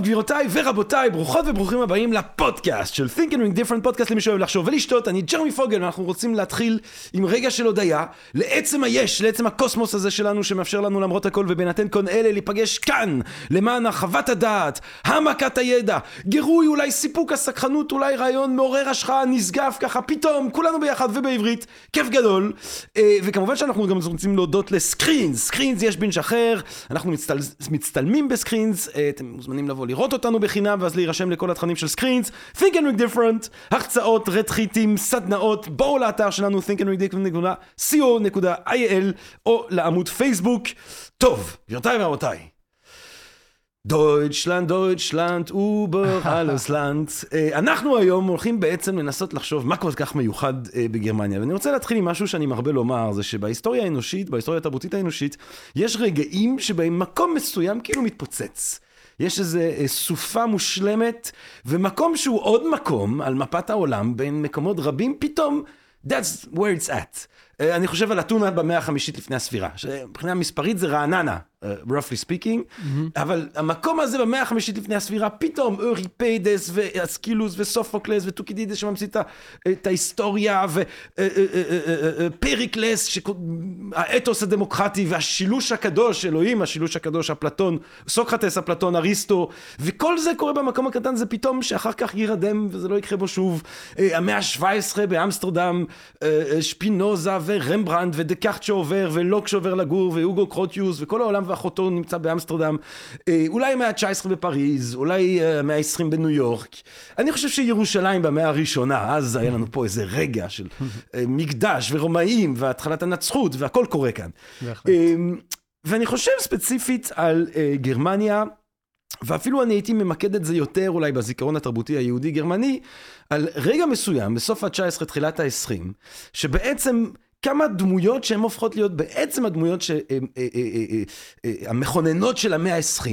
טוב, גבירותיי ורבותיי, ברוכות וברוכים הבאים לפודקאסט של Think and Ring Different, פודקאסט למי שאוהב לחשוב ולשתות. אני ג'רמי פוגל, ואנחנו רוצים להתחיל עם רגע של הודיה לעצם היש, לעצם הקוסמוס הזה שלנו, שמאפשר לנו למרות הכל ובהינתן כל אלה להיפגש כאן, למען הרחבת הדעת, העמקת הידע, גירוי, אולי סיפוק הסקרנות, אולי רעיון מעורר השראה, נשגב ככה, פתאום, כולנו ביחד ובעברית, כיף גדול. אה, וכמובן שאנחנו גם רוצים להודות לסקרינס, סקרינס יש בינג' אחר, אנחנו מצטל... מצטלמים בסקרינס, אה, אתם מוזמנים לבוא לראות אותנו בחינם ואז להירשם לכל התכנים של סקרינס, Think and Read Different, הרצאות, ריטריטים, סדנאות, בואו לאתר שלנו thinkandreaddifferent.co.il או לעמוד פייסבוק. טוב, גבירותיי ורבותיי. Deutschland, Deutschland, über, alles. אנחנו היום הולכים בעצם לנסות לחשוב מה כל כך מיוחד אה, בגרמניה. ואני רוצה להתחיל עם משהו שאני מרבה לומר, זה שבהיסטוריה האנושית, בהיסטוריה התרבותית האנושית, יש רגעים שבהם מקום מסוים כאילו מתפוצץ. יש איזו אה, סופה מושלמת, ומקום שהוא עוד מקום על מפת העולם, בין מקומות רבים, פתאום, that's where it's at. אה, אני חושב על אתונה במאה החמישית לפני הספירה, שמבחינה מספרית זה רעננה, roughly speaking, mm-hmm. אבל המקום הזה במאה החמישית לפני הספירה, פתאום אוריפידס ואסקילוס וסופוקלס וטוקידידס שממציא את ההיסטוריה ופריקלס, האתוס הדמוקרטי והשילוש הקדוש, אלוהים, השילוש הקדוש, אפלטון, סוקרטס, אפלטון, אריסטו, וכל זה קורה במקום הקטן, זה פתאום שאחר כך יירדם וזה לא יקרה בו שוב. המאה ה-17 באמסטרדם, שפינוזה ורמברנד ודקארט שעובר ולוק שעובר לגור ואוגו קרוטיוס וכל העולם ואחותו נמצא באמסטרדם, אולי המאה ה-19 בפריז, אולי המאה ה-20 בניו יורק. אני חושב שירושלים במאה הראשונה, אז היה לנו פה איזה רגע של מקדש ורומאים והתחלת הנצחות והכל קורה כאן. ואני חושב ספציפית על גרמניה, ואפילו אני הייתי ממקד את זה יותר אולי בזיכרון התרבותי היהודי-גרמני, על רגע מסוים, בסוף ה-19, תחילת ה-20, שבעצם כמה דמויות שהן הופכות להיות בעצם הדמויות המכוננות של המאה ה-20.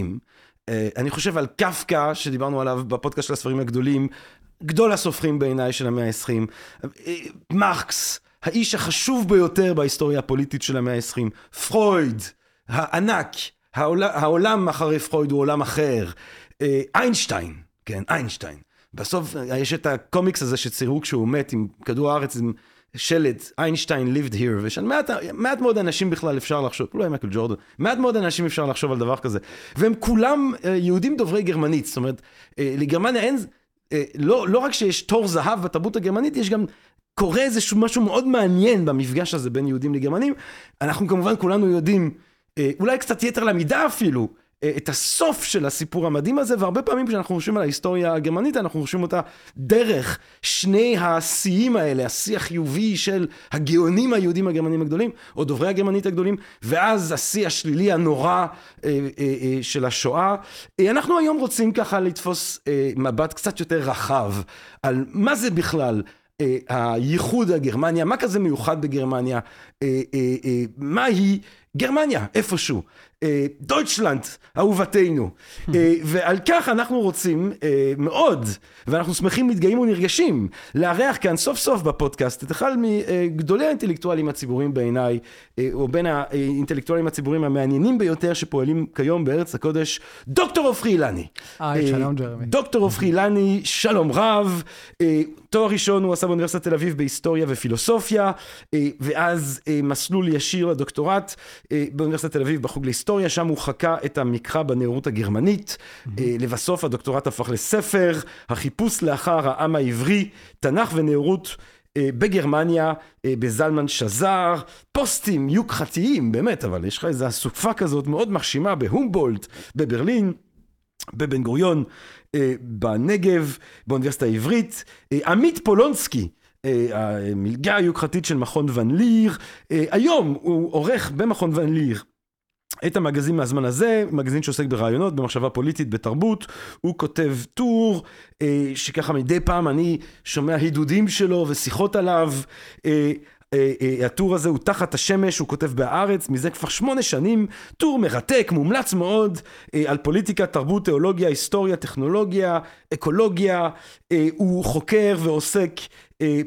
אני חושב על קפקא, שדיברנו עליו בפודקאסט של הספרים הגדולים, גדול הסופרים בעיניי של המאה ה-20, מרקס, האיש החשוב ביותר בהיסטוריה הפוליטית של המאה ה-20, פרויד, הענק, העולם אחרי פרויד הוא עולם אחר, איינשטיין, כן, איינשטיין. בסוף יש את הקומיקס הזה שציירו כשהוא מת עם כדור הארץ, עם שלט, איינשטיין lived here, ויש מעט, מעט מאוד אנשים בכלל אפשר לחשוב, אולי מייקל ג'ורדן, מעט מאוד אנשים אפשר לחשוב על דבר כזה. והם כולם יהודים דוברי גרמנית, זאת אומרת, לגרמניה אין, לא, לא רק שיש תור זהב בתרבות הגרמנית, יש גם קורה איזשהו משהו מאוד מעניין במפגש הזה בין יהודים לגרמנים. אנחנו כמובן כולנו יודעים, אולי קצת יתר למידה אפילו, את הסוף של הסיפור המדהים הזה, והרבה פעמים כשאנחנו חושבים על ההיסטוריה הגרמנית, אנחנו חושבים אותה דרך שני השיאים האלה, השיא החיובי של הגאונים היהודים הגרמנים הגדולים, או דוברי הגרמנית הגדולים, ואז השיא השלילי הנורא אה, אה, אה, של השואה. אנחנו היום רוצים ככה לתפוס מבט קצת יותר רחב על מה זה בכלל. הייחוד הגרמניה, מה כזה מיוחד בגרמניה, מהי גרמניה, איפשהו. דויטשלנד, אהובתנו. ועל כך אנחנו רוצים מאוד, ואנחנו שמחים, מתגאים ונרגשים, לארח כאן סוף סוף בפודקאסט את אחד מגדולי האינטלקטואלים הציבוריים בעיניי, או בין האינטלקטואלים הציבוריים המעניינים ביותר שפועלים כיום בארץ הקודש, דוקטור עופרי אילני. היי, שלום ג'רמי. דוקטור עופרי אילני, שלום רב. תואר ראשון הוא עשה באוניברסיטת תל אביב בהיסטוריה ופילוסופיה, ואז מסלול ישיר לדוקטורט באוניברסיטת תל אביב בחוג להיסטוריה, שם הוא חקה את המקרא בנאורות הגרמנית. Mm-hmm. לבסוף הדוקטורט הפך לספר, החיפוש לאחר העם העברי, תנ"ך ונאורות בגרמניה, בזלמן שזר, פוסטים יוקחתיים, באמת, אבל יש לך איזו אסופה כזאת מאוד מרשימה בהומבולט, בברלין. בבן גוריון, בנגב, באוניברסיטה העברית. עמית פולונסקי, המלגה היוקרתית של מכון ון ליר, היום הוא עורך במכון ון ליר. את המגזין מהזמן הזה, מגזין שעוסק ברעיונות, במחשבה פוליטית, בתרבות, הוא כותב טור, שככה מדי פעם אני שומע הידודים שלו ושיחות עליו. אה, אה, הטור הזה הוא תחת השמש, הוא כותב בהארץ, מזה כבר שמונה שנים, טור מרתק, מומלץ מאוד, אה, על פוליטיקה, תרבות, תיאולוגיה, היסטוריה, טכנולוגיה, אקולוגיה, הוא חוקר ועוסק אה,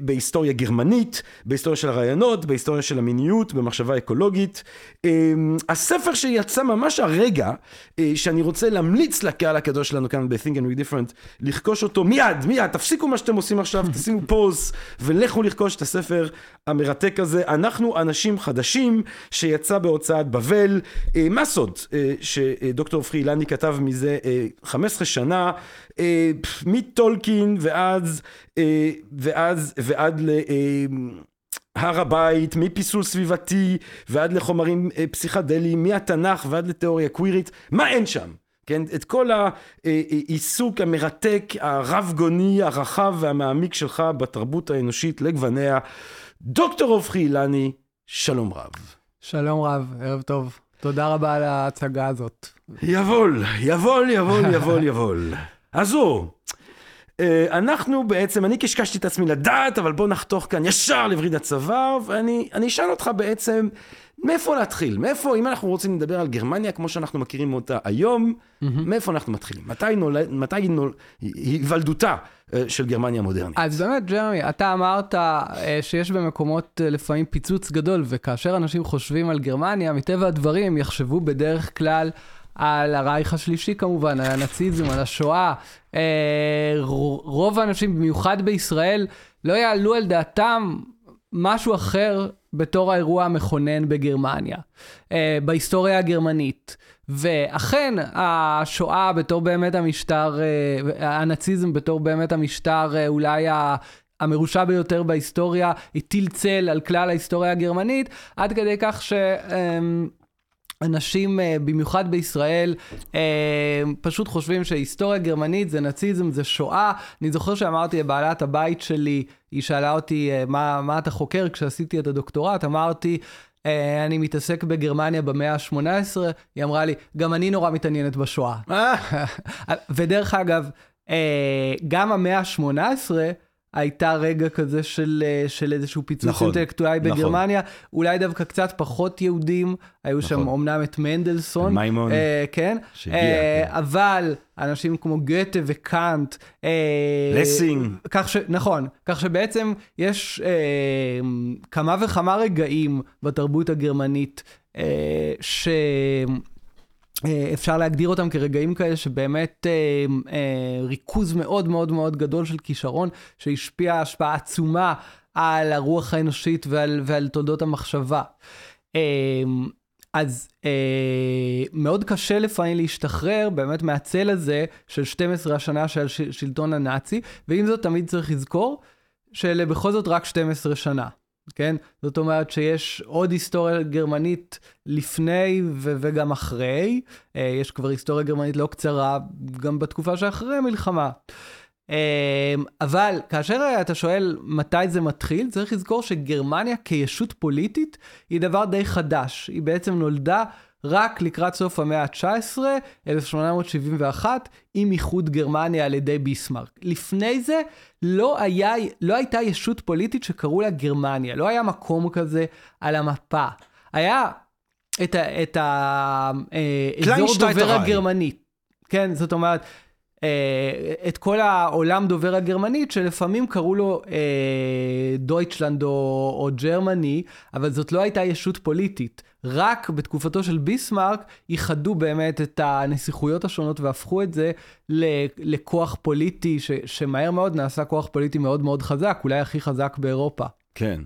בהיסטוריה גרמנית, בהיסטוריה של הרעיונות, בהיסטוריה של המיניות, במחשבה אקולוגית. אה, הספר שיצא ממש הרגע, אה, שאני רוצה להמליץ לקהל הקדוש שלנו כאן ב-Think and Read Different, לרכוש אותו מיד, מיד, תפסיקו מה שאתם עושים עכשיו, תשימו פוז ולכו לרכוש את הספר המרתק הזה. אנחנו אנשים חדשים שיצא בהוצאת בבל. מה סוד שדוקטור עופרי אילני כתב מזה 15 שנה, מטולקין ועד ואז, ועד להר הבית, מפיסול סביבתי ועד לחומרים אה, פסיכדליים, מהתנ"ך ועד לתיאוריה קווירית, מה אין שם? כן, את כל העיסוק המרתק, הרב גוני, הרחב והמעמיק שלך בתרבות האנושית לגווניה. דוקטור עופרי אילני, שלום רב. שלום רב, ערב טוב. תודה רבה על ההצגה הזאת. יבול, יבול, יבול, יבול, יבול. הוא, אה, אנחנו בעצם, אני קשקשתי את עצמי לדעת, אבל בוא נחתוך כאן ישר לווריד הצוואר, ואני אשאל אותך בעצם, מאיפה להתחיל? מאיפה, אם אנחנו רוצים לדבר על גרמניה כמו שאנחנו מכירים אותה היום, mm-hmm. מאיפה אנחנו מתחילים? מתי נולד, מתי נול... היוולדותה אה, של גרמניה המודרנית? אז באמת, ג'רמי, אתה אמרת אה, שיש במקומות לפעמים פיצוץ גדול, וכאשר אנשים חושבים על גרמניה, מטבע הדברים יחשבו בדרך כלל על הרייך השלישי כמובן, על הנאציזם, על השואה. אה, רוב האנשים, במיוחד בישראל, לא יעלו על דעתם משהו אחר בתור האירוע המכונן בגרמניה, אה, בהיסטוריה הגרמנית. ואכן, השואה בתור באמת המשטר, אה, הנאציזם בתור באמת המשטר אולי ה... המרושע ביותר בהיסטוריה, הטיל צל על כלל ההיסטוריה הגרמנית, עד כדי כך ש... אנשים, אה, במיוחד בישראל, אה, פשוט חושבים שהיסטוריה גרמנית זה נאציזם, זה שואה. אני זוכר שאמרתי לבעלת הבית שלי, היא שאלה אותי, אה, מה, מה אתה חוקר כשעשיתי את הדוקטורט? אמרתי, אני מתעסק בגרמניה במאה ה-18, היא אמרה לי, גם אני נורא מתעניינת בשואה. ודרך אגב, גם המאה ה-18, הייתה רגע כזה של, אה, של איזשהו פיצוץ נכון, אינטלקטואלי נכון. בגרמניה, אולי דווקא קצת פחות יהודים, היו נכון. שם אומנם את מנדלסון, מיימון, אה, כן, שהגיע, אה, כן, אבל אנשים כמו גתה וקאנט, אה, לסינג, כך ש, נכון, כך שבעצם יש אה, כמה וכמה רגעים בתרבות הגרמנית, אה, ש... אה, אפשר להגדיר אותם כרגעים כאלה שבאמת אה, אה, ריכוז מאוד מאוד מאוד גדול של כישרון, שהשפיע השפעה עצומה על הרוח האנושית ועל, ועל תולדות המחשבה. אה, אז אה, מאוד קשה לפעמים להשתחרר באמת מהצל הזה של 12 השנה של שלטון הנאצי, ועם זאת תמיד צריך לזכור שאלה בכל זאת רק 12 שנה. כן? זאת אומרת שיש עוד היסטוריה גרמנית לפני ו- וגם אחרי. Uh, יש כבר היסטוריה גרמנית לא קצרה גם בתקופה שאחרי המלחמה. Uh, אבל כאשר אתה שואל מתי זה מתחיל, צריך לזכור שגרמניה כישות פוליטית היא דבר די חדש. היא בעצם נולדה רק לקראת סוף המאה ה-19, 1871, עם איחוד גרמניה על ידי ביסמרק. לפני זה לא, היה, לא הייתה ישות פוליטית שקראו לה גרמניה, לא היה מקום כזה על המפה. היה את, ה, את האזור אה, דובר הגרמנית. כן, זאת אומרת, אה, את כל העולם דובר הגרמנית, שלפעמים קראו לו אה, דויטשלנד או, או גרמני, אבל זאת לא הייתה ישות פוליטית. רק בתקופתו של ביסמרק איחדו באמת את הנסיכויות השונות והפכו את זה לכוח פוליטי, ש, שמהר מאוד נעשה כוח פוליטי מאוד מאוד חזק, אולי הכי חזק באירופה. כן.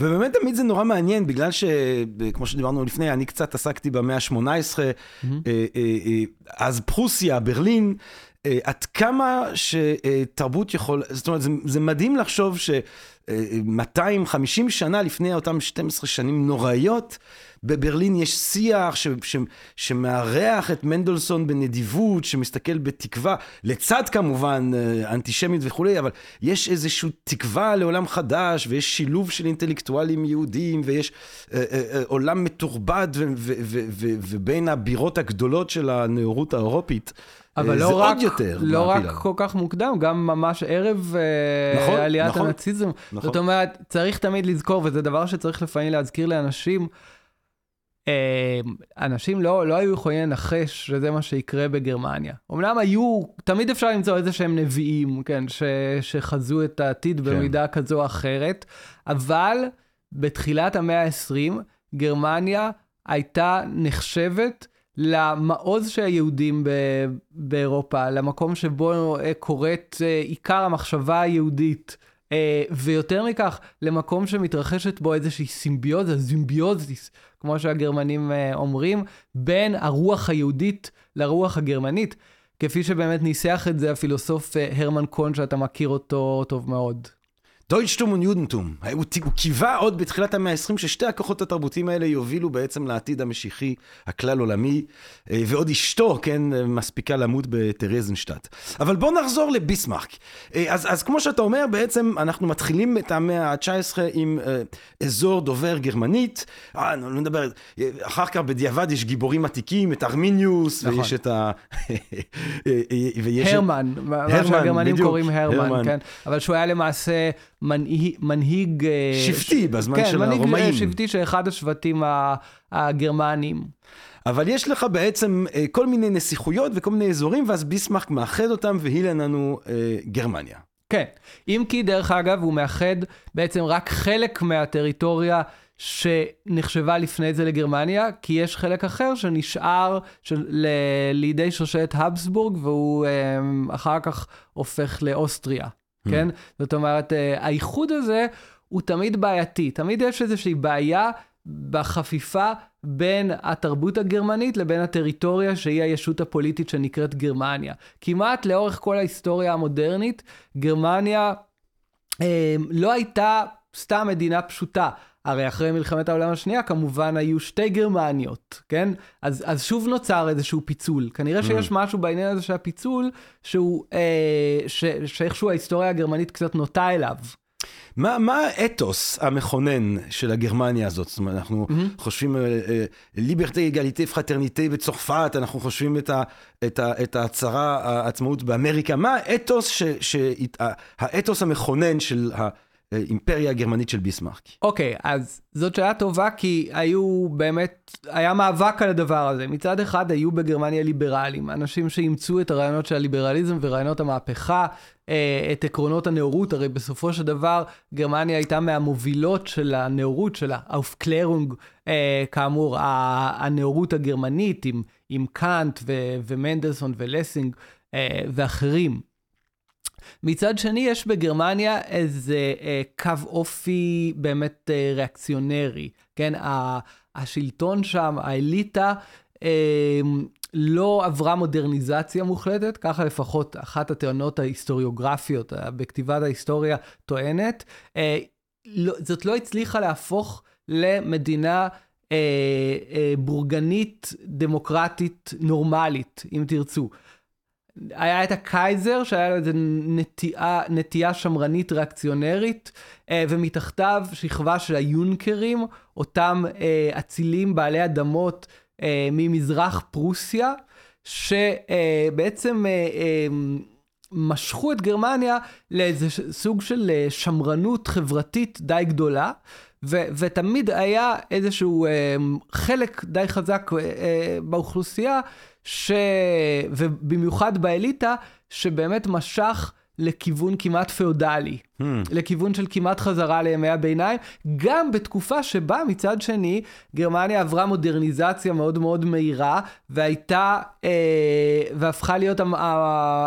ובאמת תמיד זה נורא מעניין, בגלל שכמו שדיברנו לפני, אני קצת עסקתי במאה ה-18, mm-hmm. אז פרוסיה, ברלין, עד כמה שתרבות יכול, זאת אומרת, זה, מדהים לחשוב ש-250 שנה לפני אותם 12 שנים נוראיות, בברלין יש שיח ש, ש, שמארח את מנדלסון בנדיבות, שמסתכל בתקווה, לצד כמובן אנטישמית וכולי, אבל יש איזושהי תקווה לעולם חדש, ויש שילוב של אינטלקטואלים יהודים, ויש אה, אה, אה, עולם מתורבת, ובין הבירות הגדולות של הנאורות האירופית. אבל אה, לא זה רק, עוד יותר לא רק. כל כך מוקדם, גם ממש ערב אה, נכון, עליית נכון, הנאציזם. נכון. זאת אומרת, צריך תמיד לזכור, וזה דבר שצריך לפעמים להזכיר לאנשים, אה, אנשים לא, לא היו יכולים לנחש שזה מה שיקרה בגרמניה. אמנם היו, תמיד אפשר למצוא איזה שהם נביאים, כן, ש, שחזו את העתיד כן. במידה כזו או אחרת, אבל בתחילת המאה ה-20, גרמניה הייתה נחשבת למעוז של היהודים ב- באירופה, למקום שבו אה, קורית אה, עיקר המחשבה היהודית. אה, ויותר מכך, למקום שמתרחשת בו איזושהי סימביוזה, זימביוזיס, כמו שהגרמנים אומרים, בין הרוח היהודית לרוח הגרמנית, כפי שבאמת ניסח את זה הפילוסוף הרמן קון, שאתה מכיר אותו טוב מאוד. דויטשטום וניודנטום. הוא, הוא קיווה עוד בתחילת המאה ה-20 ששתי הכוחות התרבותיים האלה יובילו בעצם לעתיד המשיחי הכלל עולמי, אה, ועוד אשתו, כן, מספיקה למות בטרזנשטט. אבל בואו נחזור לביסמרק. אה, אז, אז כמו שאתה אומר, בעצם אנחנו מתחילים את המאה ה-19 עם אה, אזור דובר גרמנית. אה, לא נדבר, אה, אחר כך בדיעבד יש גיבורים עתיקים, את ארמיניוס, נכון. ויש את ה... ויש הרמן, מה שהגרמנים בדיוק, קוראים הרמן, הרמן. כן, אבל שהוא היה למעשה מנהיג, מנהיג אה, שבטי בזמן כן, של מנהיג אה, הרומאים. שבטי של אחד השבטים ה- הגרמניים. אבל יש לך בעצם אה, כל מיני נסיכויות וכל מיני אזורים, ואז ביסמרק מאחד אותם, והיא לנו אה, גרמניה. כן, אם כי דרך אגב הוא מאחד בעצם רק חלק מהטריטוריה שנחשבה לפני זה לגרמניה, כי יש חלק אחר שנשאר של, ל, לידי שושלת הבסבורג, והוא אה, אחר כך הופך לאוסטריה, כן? זאת אומרת, אה, האיחוד הזה הוא תמיד בעייתי, תמיד יש איזושהי בעיה בחפיפה בין התרבות הגרמנית לבין הטריטוריה שהיא הישות הפוליטית שנקראת גרמניה. כמעט לאורך כל ההיסטוריה המודרנית, גרמניה אה, לא הייתה סתם מדינה פשוטה. הרי אחרי מלחמת העולם השנייה כמובן היו שתי גרמניות, כן? אז, אז שוב נוצר איזשהו פיצול. כנראה שיש משהו בעניין הזה של הפיצול שהוא, אה, ש, שאיכשהו ההיסטוריה הגרמנית קצת נוטה אליו. מה, מה האתוס המכונן של הגרמניה הזאת? זאת אומרת, אנחנו mm-hmm. חושבים liberté, égalité, fraternité בצרפת, אנחנו חושבים את, ה, את, ה, את ההצהרה העצמאות באמריקה. מה האתוס, ש, ש, האתוס המכונן של האימפריה הגרמנית של ביסמרק? אוקיי, okay, אז זאת שאלה טובה, כי היו באמת, היה מאבק על הדבר הזה. מצד אחד היו בגרמניה ליברלים, אנשים שאימצו את הרעיונות של הליברליזם ורעיונות המהפכה, אה, את עקרונות הנאורות, הרי בסופו של דבר גרמניה הייתה מהמובילות של הנאורות, של האופקלרונג, אה, כאמור, הנאורות הגרמנית עם, עם קאנט ו- ומנדלסון ולסינג אה, ואחרים. מצד שני, יש בגרמניה איזה אה, קו אופי באמת אה, ריאקציונרי, כן? השלטון שם, האליטה, אה, לא עברה מודרניזציה מוחלטת, ככה לפחות אחת הטענות ההיסטוריוגרפיות בכתיבת ההיסטוריה טוענת. אה, לא, זאת לא הצליחה להפוך למדינה אה, אה, בורגנית, דמוקרטית, נורמלית, אם תרצו. היה את הקייזר, שהיה לו איזו נטייה, נטייה שמרנית ריאקציונרית, אה, ומתחתיו שכבה של היונקרים, אותם אה, אצילים בעלי אדמות אה, ממזרח פרוסיה, שבעצם משכו את גרמניה לאיזה סוג של שמרנות חברתית די גדולה. ו- ותמיד היה איזשהו אה, חלק די חזק אה, אה, באוכלוסייה, ש... ובמיוחד באליטה, שבאמת משך לכיוון כמעט פאודלי, hmm. לכיוון של כמעט חזרה לימי הביניים, גם בתקופה שבה מצד שני גרמניה עברה מודרניזציה מאוד מאוד מהירה, והייתה, אה, והפכה להיות המ-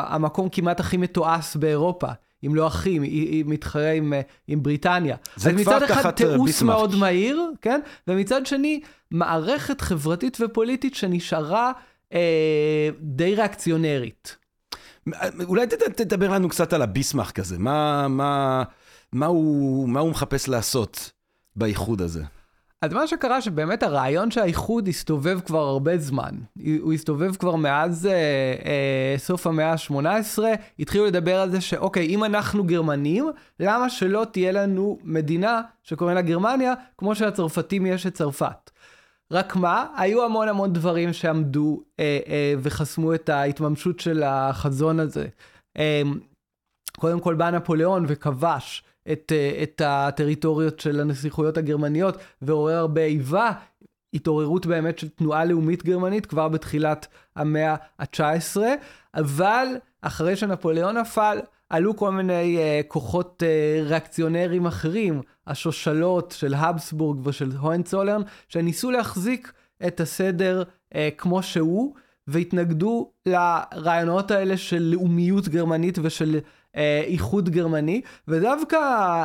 המקום כמעט הכי מתועש באירופה. אם לא היא, היא מתחרה עם, עם בריטניה. זה אז כבר מצד אחד תחת תיעוש. מאוד מהיר, כן? ומצד שני, מערכת חברתית ופוליטית שנשארה אה, די ריאקציונרית. אולי ת- תדבר לנו קצת על הביסמרק הזה, מה, מה, מה, הוא, מה הוא מחפש לעשות באיחוד הזה? אז מה שקרה שבאמת הרעיון שהאיחוד הסתובב כבר הרבה זמן. הוא הסתובב כבר מאז אה, אה, סוף המאה ה-18, התחילו לדבר על זה שאוקיי, אם אנחנו גרמנים, למה שלא תהיה לנו מדינה שקוראים לה גרמניה, כמו שלצרפתים יש את צרפת. רק מה, היו המון המון דברים שעמדו אה, אה, וחסמו את ההתממשות של החזון הזה. אה, קודם כל בא נפוליאון וכבש את, אה, את הטריטוריות של הנסיכויות הגרמניות ועורר הרבה איבה, התעוררות באמת של תנועה לאומית גרמנית כבר בתחילת המאה ה-19, אבל אחרי שנפוליאון נפל, עלו כל מיני uh, כוחות uh, ריאקציונרים אחרים, השושלות של הבסבורג ושל הוהנצולרן, שניסו להחזיק את הסדר uh, כמו שהוא, והתנגדו לרעיונות האלה של לאומיות גרמנית ושל איחוד גרמני, ודווקא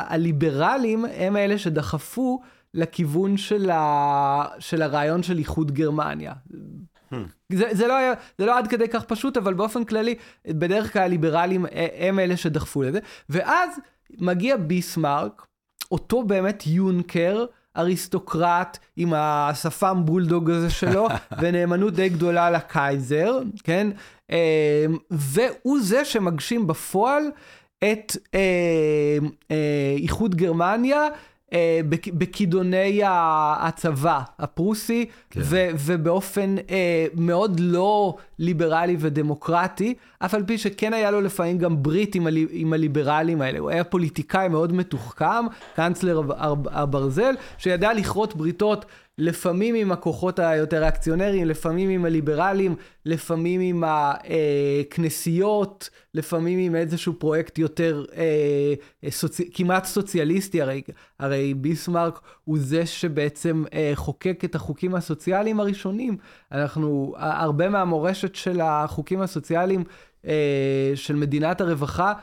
הליברלים הם אלה שדחפו לכיוון של, ה... של הרעיון של איחוד גרמניה. Hmm. זה, זה, לא היה, זה לא עד כדי כך פשוט, אבל באופן כללי, בדרך כלל הליברלים הם אלה שדחפו לזה. ואז מגיע ביסמרק, אותו באמת יונקר, אריסטוקרט עם השפם בולדוג הזה שלו, ונאמנות די גדולה לקייזר, כן? אמ, והוא זה שמגשים בפועל את אה, אה, איחוד גרמניה. אה, בכידוני הצבא הפרוסי, כן. ו, ובאופן אה, מאוד לא ליברלי ודמוקרטי, אף על פי שכן היה לו לפעמים גם ברית עם, הלי, עם הליברלים האלה. הוא היה פוליטיקאי מאוד מתוחכם, קאנצלר הברזל, שידע לכרות בריתות לפעמים עם הכוחות היותר ריאקציונריים, לפעמים עם הליברלים, לפעמים עם הכנסיות, לפעמים עם איזשהו פרויקט יותר אה, סוצ... כמעט סוציאליסטי, הרי, הרי ביסמרק הוא זה שבעצם אה, חוקק את החוקים הסוציאליים הראשונים. אנחנו, הרבה מהמורשת של החוקים הסוציאליים אה, של מדינת הרווחה,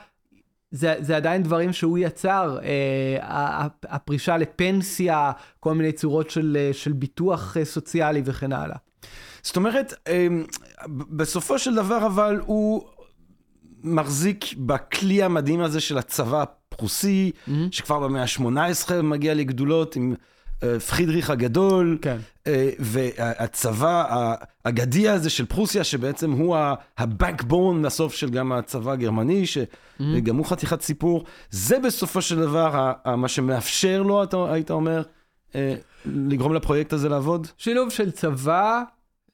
זה, זה עדיין דברים שהוא יצר, אה, הפרישה לפנסיה, כל מיני צורות של, אה, של ביטוח אה, סוציאלי וכן הלאה. זאת אומרת, אה, בסופו של דבר אבל הוא מחזיק בכלי המדהים הזה של הצבא הפרוסי, mm-hmm. שכבר במאה ה-18 מגיע לגדולות עם פרידריך הגדול, כן. אה, והצבא האגדי הזה של פרוסיה, שבעצם הוא ה-backbone בסוף של גם הצבא הגרמני, שגם mm-hmm. הוא חתיכת סיפור, זה בסופו של דבר מה שמאפשר לו, אתה היית אומר, אה, לגרום לפרויקט הזה לעבוד? שילוב של צבא,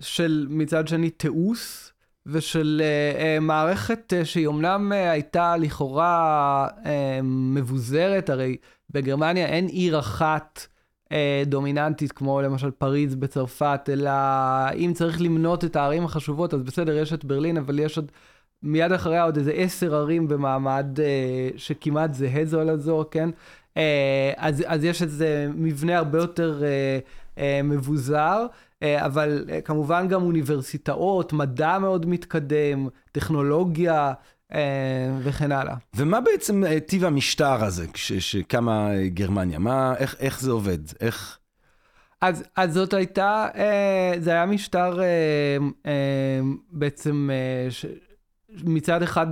של מצד שני תיעוש. ושל uh, uh, מערכת uh, שהיא אומנם uh, הייתה לכאורה uh, מבוזרת, הרי בגרמניה אין עיר אחת אה, דומיננטית, כמו למשל פריז בצרפת, אלא אם צריך למנות את הערים החשובות, אז בסדר, יש את ברלין, אבל יש עוד, מיד אחריה עוד איזה עשר ערים במעמד אה, שכמעט זהה זו לזו, כן? אה, אז, אז יש איזה מבנה הרבה יותר אה, אה, מבוזר. אה, אבל אה, כמובן גם אוניברסיטאות, מדע מאוד מתקדם, טכנולוגיה, אה, וכן הלאה. ומה בעצם אה, טיב המשטר הזה שקמה אה, גרמניה? מה, איך, איך זה עובד? איך... אז, אז זאת הייתה, זה היה משטר בעצם ש, מצד אחד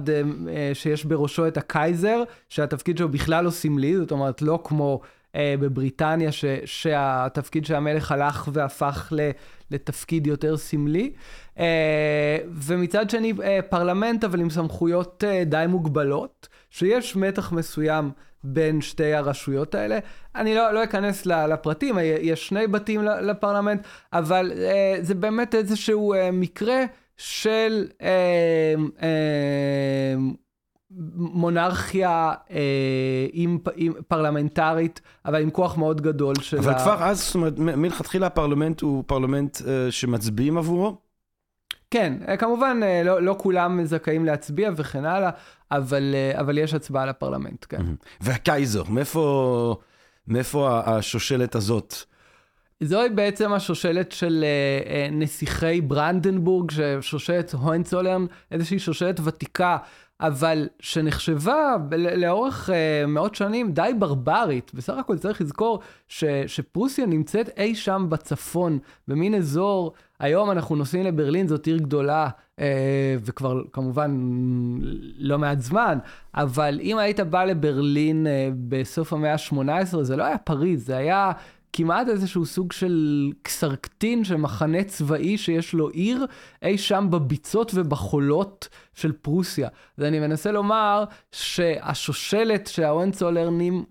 שיש בראשו את הקייזר, שהתפקיד שלו בכלל לא סמלי, זאת אומרת לא כמו בבריטניה ש, שהתפקיד של המלך הלך והפך ל... לתפקיד יותר סמלי. אה, ומצד שני, אה, פרלמנט, אבל עם סמכויות אה, די מוגבלות, שיש מתח מסוים בין שתי הרשויות האלה. אני לא, לא אכנס לפרטים, יש שני בתים לפרלמנט, אבל זה באמת איזשהו מקרה של מונרכיה אה, עם, עם פרלמנטרית, אבל עם כוח מאוד גדול של אבל ה... כבר אז, זאת אומרת, מלכתחילה הפרלמנט הוא פרלמנט אה, שמצביעים עבורו? כן, אה, כמובן אה, לא, לא כולם זכאים להצביע וכן הלאה, אבל, אה, אבל יש הצבעה לפרלמנט, כן. והקייזר, מאיפה, מאיפה השושלת הזאת? זוהי בעצם השושלת של uh, נסיכי ברנדנבורג, שושלת הוינצולרן, איזושהי שושלת ותיקה אבל שנחשבה לאורך uh, מאות שנים די ברברית. בסך הכל צריך לזכור ש, שפרוסיה נמצאת אי שם בצפון, במין אזור, היום אנחנו נוסעים לברלין, זאת עיר גדולה, uh, וכבר כמובן לא מעט זמן, אבל אם היית בא לברלין uh, בסוף המאה ה-18, זה לא היה פריז, זה היה כמעט איזשהו סוג של קסרקטין של מחנה צבאי שיש לו עיר אי שם בביצות ובחולות של פרוסיה. ואני מנסה לומר שהשושלת שההוהנצולרנים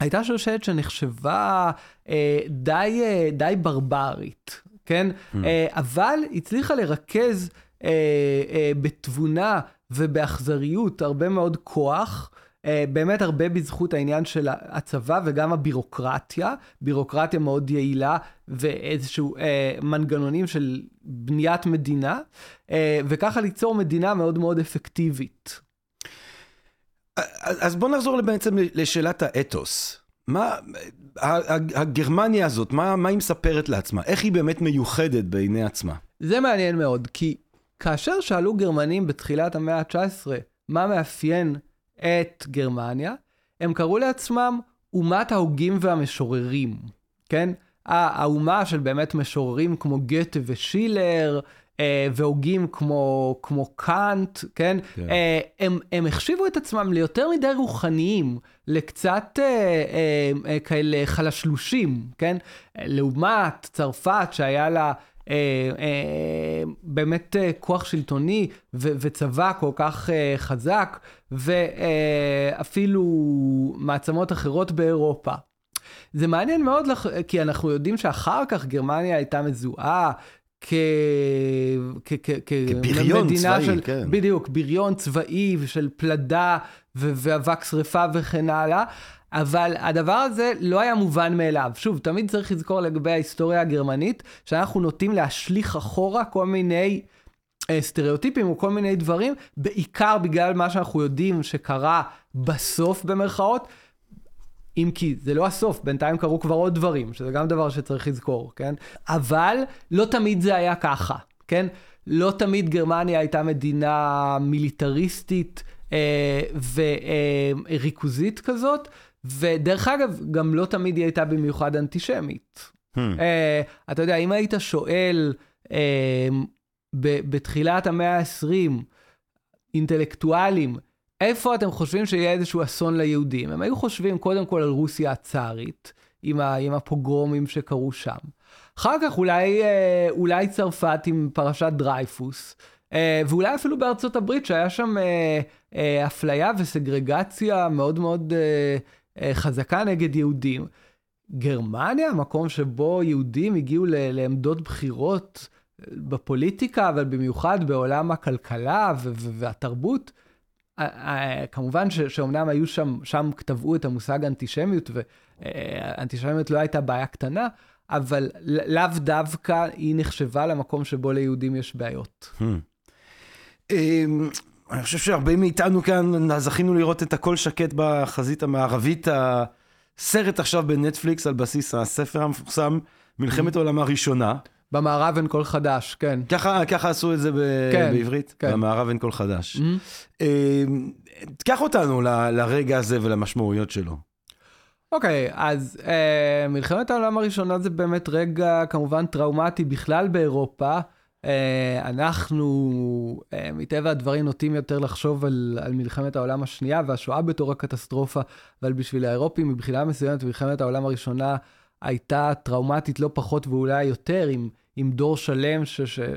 הייתה שושלת שנחשבה אה, די, אה, די ברברית, כן? Mm. אה, אבל הצליחה לרכז אה, אה, בתבונה ובאכזריות הרבה מאוד כוח. אה, באמת הרבה בזכות העניין של הצבא וגם הבירוקרטיה, בירוקרטיה מאוד יעילה ואיזשהו אה, מנגנונים של בניית מדינה, אה, וככה ליצור מדינה מאוד מאוד אפקטיבית. אז בוא נחזור בעצם לשאלת האתוס. מה, הגרמניה הזאת, מה, מה היא מספרת לעצמה? איך היא באמת מיוחדת בעיני עצמה? זה מעניין מאוד, כי כאשר שאלו גרמנים בתחילת המאה ה-19 מה מאפיין את גרמניה, הם קראו לעצמם אומת ההוגים והמשוררים, כן? האומה של באמת משוררים כמו גתה ושילר, אה, והוגים כמו, כמו קאנט, כן? כן. אה, הם, הם החשיבו את עצמם ליותר מדי רוחניים, לקצת אה, אה, אה, כאלה חלשלושים, כן? לעומת צרפת שהיה לה... אה, אה, באמת אה, כוח שלטוני ו- וצבא כל כך אה, חזק, ואפילו מעצמות אחרות באירופה. זה מעניין מאוד, לח... כי אנחנו יודעים שאחר כך גרמניה הייתה מזוהה כ... כ... כ... כבריון צבאי, של... כן. בדיוק, בריון צבאי ושל פלדה ו... ואבק שרפה וכן הלאה. אבל הדבר הזה לא היה מובן מאליו. שוב, תמיד צריך לזכור לגבי ההיסטוריה הגרמנית, שאנחנו נוטים להשליך אחורה כל מיני אה, סטריאוטיפים או כל מיני דברים, בעיקר בגלל מה שאנחנו יודעים שקרה בסוף במרכאות. אם כי זה לא הסוף, בינתיים קרו כבר עוד דברים, שזה גם דבר שצריך לזכור, כן? אבל לא תמיד זה היה ככה, כן? לא תמיד גרמניה הייתה מדינה מיליטריסטית אה, וריכוזית אה, כזאת, ודרך אגב, גם לא תמיד היא הייתה במיוחד אנטישמית. Hmm. Uh, אתה יודע, אם היית שואל uh, בתחילת המאה ה-20, אינטלקטואלים, איפה אתם חושבים שיהיה איזשהו אסון ליהודים? הם היו חושבים קודם כל על רוסיה הצארית, עם, ה, עם הפוגרומים שקרו שם. אחר כך אולי, אה, אולי צרפת עם פרשת דרייפוס, אה, ואולי אפילו בארצות הברית, שהיה שם אה, אה, אפליה וסגרגציה מאוד מאוד חזקה נגד יהודים. גרמניה, מקום שבו יהודים הגיעו לעמדות בחירות אה, בפוליטיקה, אבל במיוחד בעולם הכלכלה והתרבות, אה, כמובן שאומנם היו שם, שם טבעו את המושג אנטישמיות, ואנטישמיות לא הייתה בעיה קטנה, אבל לאו דווקא היא נחשבה למקום שבו ליהודים יש בעיות. אני חושב שהרבה מאיתנו כאן זכינו לראות את הכל שקט בחזית המערבית. הסרט עכשיו בנטפליקס על בסיס הספר המפורסם, מלחמת העולם הראשונה. במערב אין קול חדש, כן. ככה, ככה עשו את זה ב- כן, בעברית? כן. במערב אין קול חדש. Mm-hmm. קח אותנו ל- לרגע הזה ולמשמעויות שלו. אוקיי, okay, אז אה, מלחמת העולם הראשונה זה באמת רגע כמובן טראומטי בכלל באירופה. אה, אנחנו, אה, מטבע הדברים, נוטים יותר לחשוב על, על מלחמת העולם השנייה והשואה בתור הקטסטרופה, אבל בשביל האירופים, מבחינה מסוימת, מלחמת העולם הראשונה הייתה טראומטית לא פחות ואולי יותר, עם, דור שלם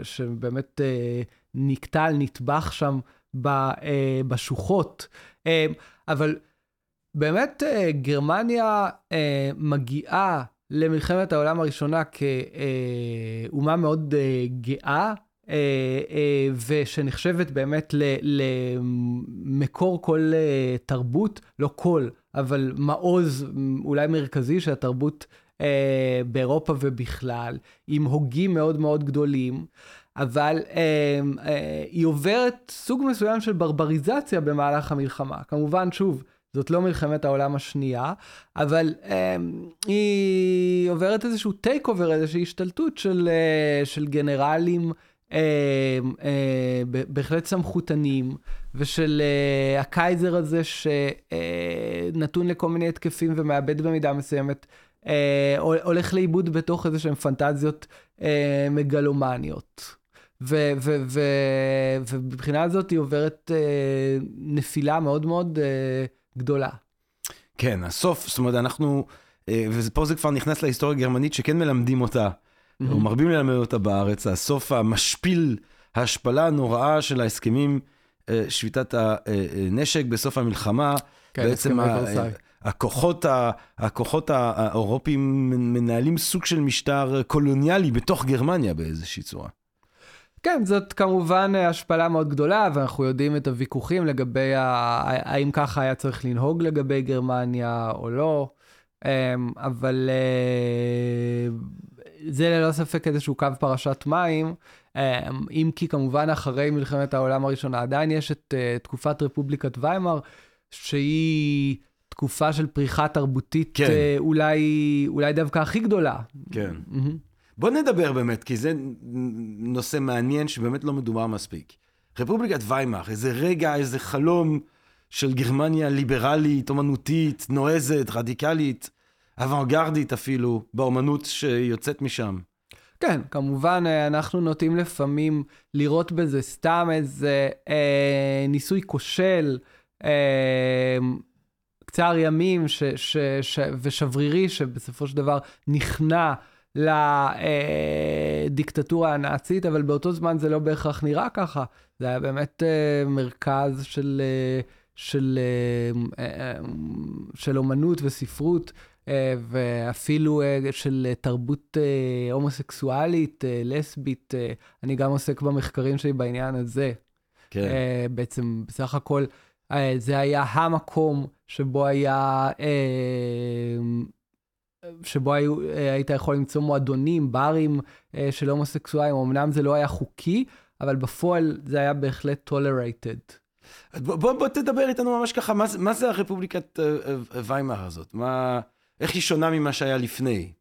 שבאמת אה, נקטל, נטבח שם בשוחות. אבל באמת גרמניה מגיעה למלחמת העולם הראשונה כאומה מאוד אה, גאה, אה, אה, ושנחשבת באמת למקור כל תרבות, לא כל, אבל מעוז אולי מרכזי של התרבות באירופה ובכלל, עם הוגים מאוד מאוד גדולים. אבל אה, אה, היא עוברת סוג מסוים של ברבריזציה במהלך המלחמה. כמובן, שוב, זאת לא מלחמת העולם השנייה, אבל אה, היא עוברת איזשהו takeover, איזושהי השתלטות של, אה, של גנרלים אה, אה, בהחלט סמכותנים, ושל אה, הקייזר הזה שנתון אה, לכל מיני התקפים ומאבד במידה מסוימת. אה, הולך לאיבוד בתוך איזה שהן פנטזיות אה, מגלומניות. ומבחינה הזאת היא עוברת אה, נפילה מאוד מאוד אה, גדולה. כן, הסוף, זאת אומרת, אנחנו, אה, ופה זה כבר נכנס להיסטוריה הגרמנית שכן מלמדים אותה, mm-hmm. או מרבים ללמד אותה בארץ, הסוף המשפיל, ההשפלה הנוראה של ההסכמים, אה, שביתת הנשק בסוף המלחמה. כן, בעצם ורסאי. הכוחות, ה, הכוחות האירופיים מנהלים סוג של משטר קולוניאלי בתוך גרמניה באיזושהי צורה. כן, זאת כמובן השפלה מאוד גדולה, ואנחנו יודעים את הוויכוחים לגבי ה... האם ככה היה צריך לנהוג לגבי גרמניה או לא, אמ, אבל אה, זה ללא ספק איזשהו קו פרשת מים, אמ, אם כי כמובן אחרי מלחמת העולם הראשונה עדיין יש את uh, תקופת רפובליקת ויימאר, שהיא תקופה של פריחה תרבותית כן. uh, אולי, אולי דווקא הכי גדולה. כן. Mm-hmm. בוא נדבר באמת, כי זה נושא מעניין שבאמת לא מדובר מספיק. רפובליקת ויימאר, איזה רגע, איזה חלום של גרמניה ליברלית, אומנותית, נועזת, רדיקלית, אוונגרדית אפילו, באומנות שיוצאת משם. כן, כמובן, אה, אנחנו נוטים לפעמים לראות בזה סתם איזה אה, ניסוי כושל, אה, קצר ימים ש, ש, ש, ושברירי, שבסופו של דבר נכנע לדיקטטורה הנאצית, אבל באותו זמן זה לא בהכרח נראה ככה. זה היה באמת אה, מרכז של, אה, של, אה, של אומנות וספרות. ואפילו של תרבות הומוסקסואלית, לסבית, אני גם עוסק במחקרים שלי בעניין הזה. כן. בעצם, בסך הכל, זה היה המקום שבו היה שבו היו, אה, היית יכול למצוא מועדונים, ברים אה, של הומוסקסואלים, אמנם זה לא היה חוקי, אבל בפועל זה היה בהחלט tolerated. בוא, בוא, בוא תדבר איתנו ממש ככה, מה, מה זה הרפובליקת אה, ויימאר הזאת? מה, איך היא שונה ממה שהיה לפני?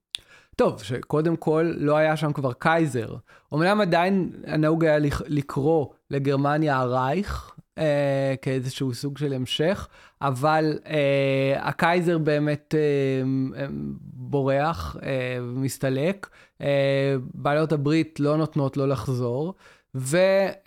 טוב, שקודם כל לא היה שם כבר קייזר. אמנם עדיין נהוג היה לקרוא לגרמניה הרייך, אה, כאיזשהו סוג של המשך, אבל אה, הקייזר באמת אה, בורח אה, ומסתלק, אה, בעלות הברית לא נותנות לו לחזור. ו,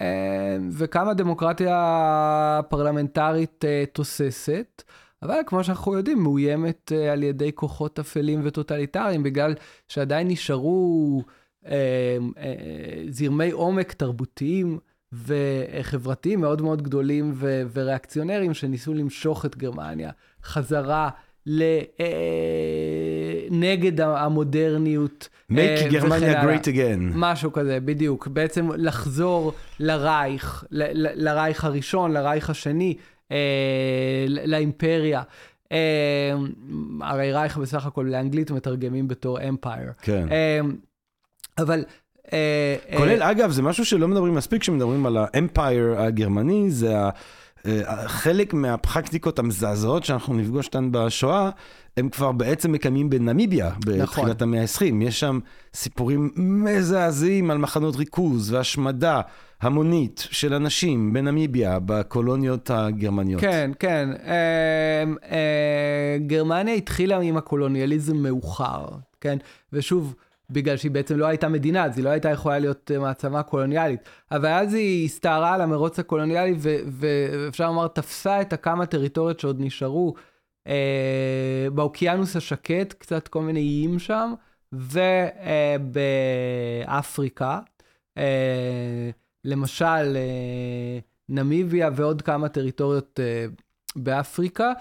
אה, וכמה דמוקרטיה פרלמנטרית אה, תוססת, אבל כמו שאנחנו יודעים, מאוימת אה, על ידי כוחות אפלים וטוטליטריים, בגלל שעדיין נשארו אה, אה, זרמי עומק תרבותיים וחברתיים מאוד מאוד גדולים ו- וריאקציונרים שניסו למשוך את גרמניה חזרה ל... אה, נגד המודרניות. make אה, גרמניה great again. משהו כזה, בדיוק. בעצם לחזור לרייך, ל- לרייך הראשון, לרייך השני, אה, לאימפריה. הרי רייך בסך הכל לאנגלית מתרגמים בתור אמפייר. כן. אבל אה, כולל, אה, אגב, זה משהו שלא מדברים מספיק כשמדברים על האמפייר הגרמני, זה אה, חלק מהפרקטיקות המזעזעות שאנחנו נפגוש אותן בשואה, הם כבר בעצם מקיימים בנמיביה, בתחילת נכון. המאה ה-20. יש שם סיפורים מזעזעים על מחנות ריכוז והשמדה המונית של אנשים בנמיביה, בקולוניות הגרמניות. כן, כן. גרמניה התחילה עם הקולוניאליזם מאוחר, כן? ושוב, בגלל שהיא בעצם לא הייתה מדינה, אז היא לא הייתה יכולה להיות אה, מעצמה קולוניאלית. אבל אז היא הסתערה על המרוץ הקולוניאלי, ואפשר לומר, תפסה את הכמה טריטוריות שעוד נשארו אה, באוקיינוס השקט, קצת כל מיני איים שם, ובאפריקה. אה, אה, למשל, אה, נמיביה ועוד כמה טריטוריות אה, באפריקה.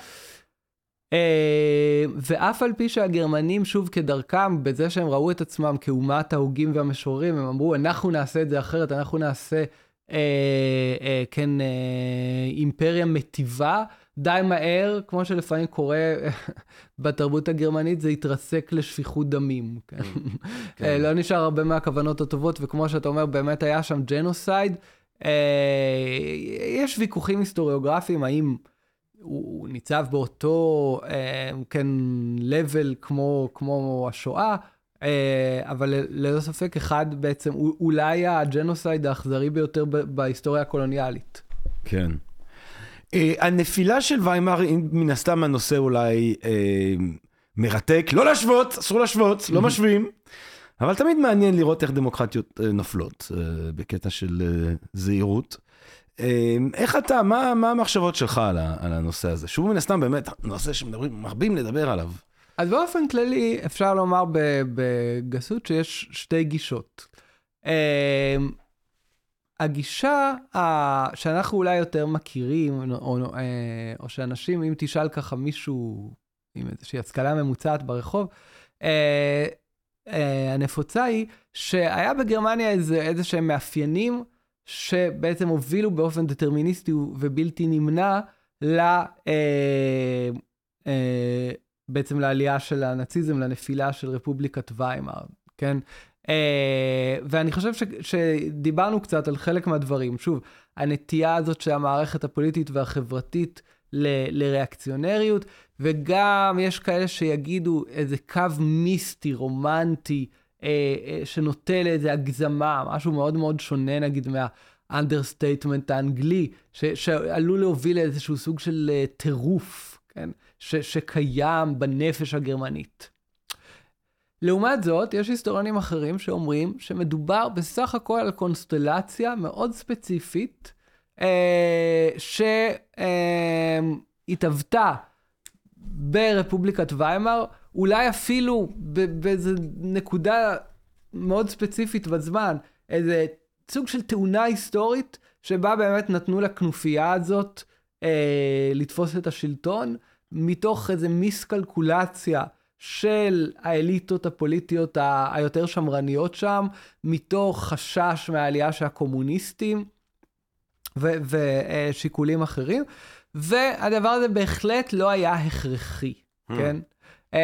אה, ואף על פי שהגרמנים, שוב כדרכם, בזה שהם ראו את עצמם כאומת ההוגים והמשוררים, הם אמרו, אנחנו נעשה את זה אחרת, אנחנו נעשה, אה, אה, כן, אה, אימפריה מטיבה. די מהר, כמו שלפעמים קורה בתרבות הגרמנית, זה התרסק לשפיכות דמים. כן? כן. אה, לא נשאר הרבה מהכוונות הטובות, וכמו שאתה אומר, באמת היה שם ג'נוסייד. אה, יש ויכוחים היסטוריוגרפיים, האם... הוא, הוא ניצב באותו, אה, כן, level כמו, כמו השואה, אה, אבל ללא ספק אחד בעצם, אולי הג'נוסייד האכזרי ביותר בהיסטוריה הקולוניאלית. כן. אה, הנפילה של ויימאר, מן הסתם הנושא אולי אה, מרתק, לא להשוות, אסור להשוות, לא משווים. אבל תמיד מעניין לראות איך דמוקרטיות אה, נופלות, אה, בקטע של אה, זהירות. אמ, איך אתה, מה, מה המחשבות שלך על, על הנושא הזה? שוב, מן הסתם, באמת, נושא שמדברים, מרבים לדבר עליו. אז באופן כללי, אפשר לומר בגסות שיש שתי גישות. אמ, הגישה שאנחנו אולי יותר מכירים, או, או, אה, או שאנשים, אם תשאל ככה מישהו עם איזושהי השכלה ממוצעת ברחוב, הנפוצה היא שהיה בגרמניה איזה, איזה שהם מאפיינים שבעצם הובילו באופן דטרמיניסטי ובלתי נמנע ל... בעצם לעלייה של הנאציזם, לנפילה של רפובליקת ויימאר, כן? Uh, ואני חושב ש, שדיברנו קצת על חלק מהדברים. שוב, הנטייה הזאת של המערכת הפוליטית והחברתית ל, לריאקציונריות, וגם יש כאלה שיגידו איזה קו מיסטי, רומנטי, שנוטה לאיזה הגזמה, משהו מאוד מאוד שונה נגיד מה... understatement האנגלי, ש, שעלול להוביל לאיזשהו סוג של uh, טירוף, כן? ש, שקיים בנפש הגרמנית. לעומת זאת, יש היסטוריונים אחרים שאומרים שמדובר בסך הכל על קונסטלציה מאוד ספציפית, אה, שהתהוותה אה, ברפובליקת ויימאר, אולי אפילו באיזו נקודה מאוד ספציפית בזמן, איזה סוג של תאונה היסטורית, שבה באמת נתנו לכנופיה הזאת אה, לתפוס את השלטון, מתוך איזה מיסקלקולציה של האליטות הפוליטיות היותר שמרניות שם, מתוך חשש מהעלייה של הקומוניסטים ושיקולים אחרים, והדבר הזה בהחלט לא היה הכרחי, hmm. כן? Uh,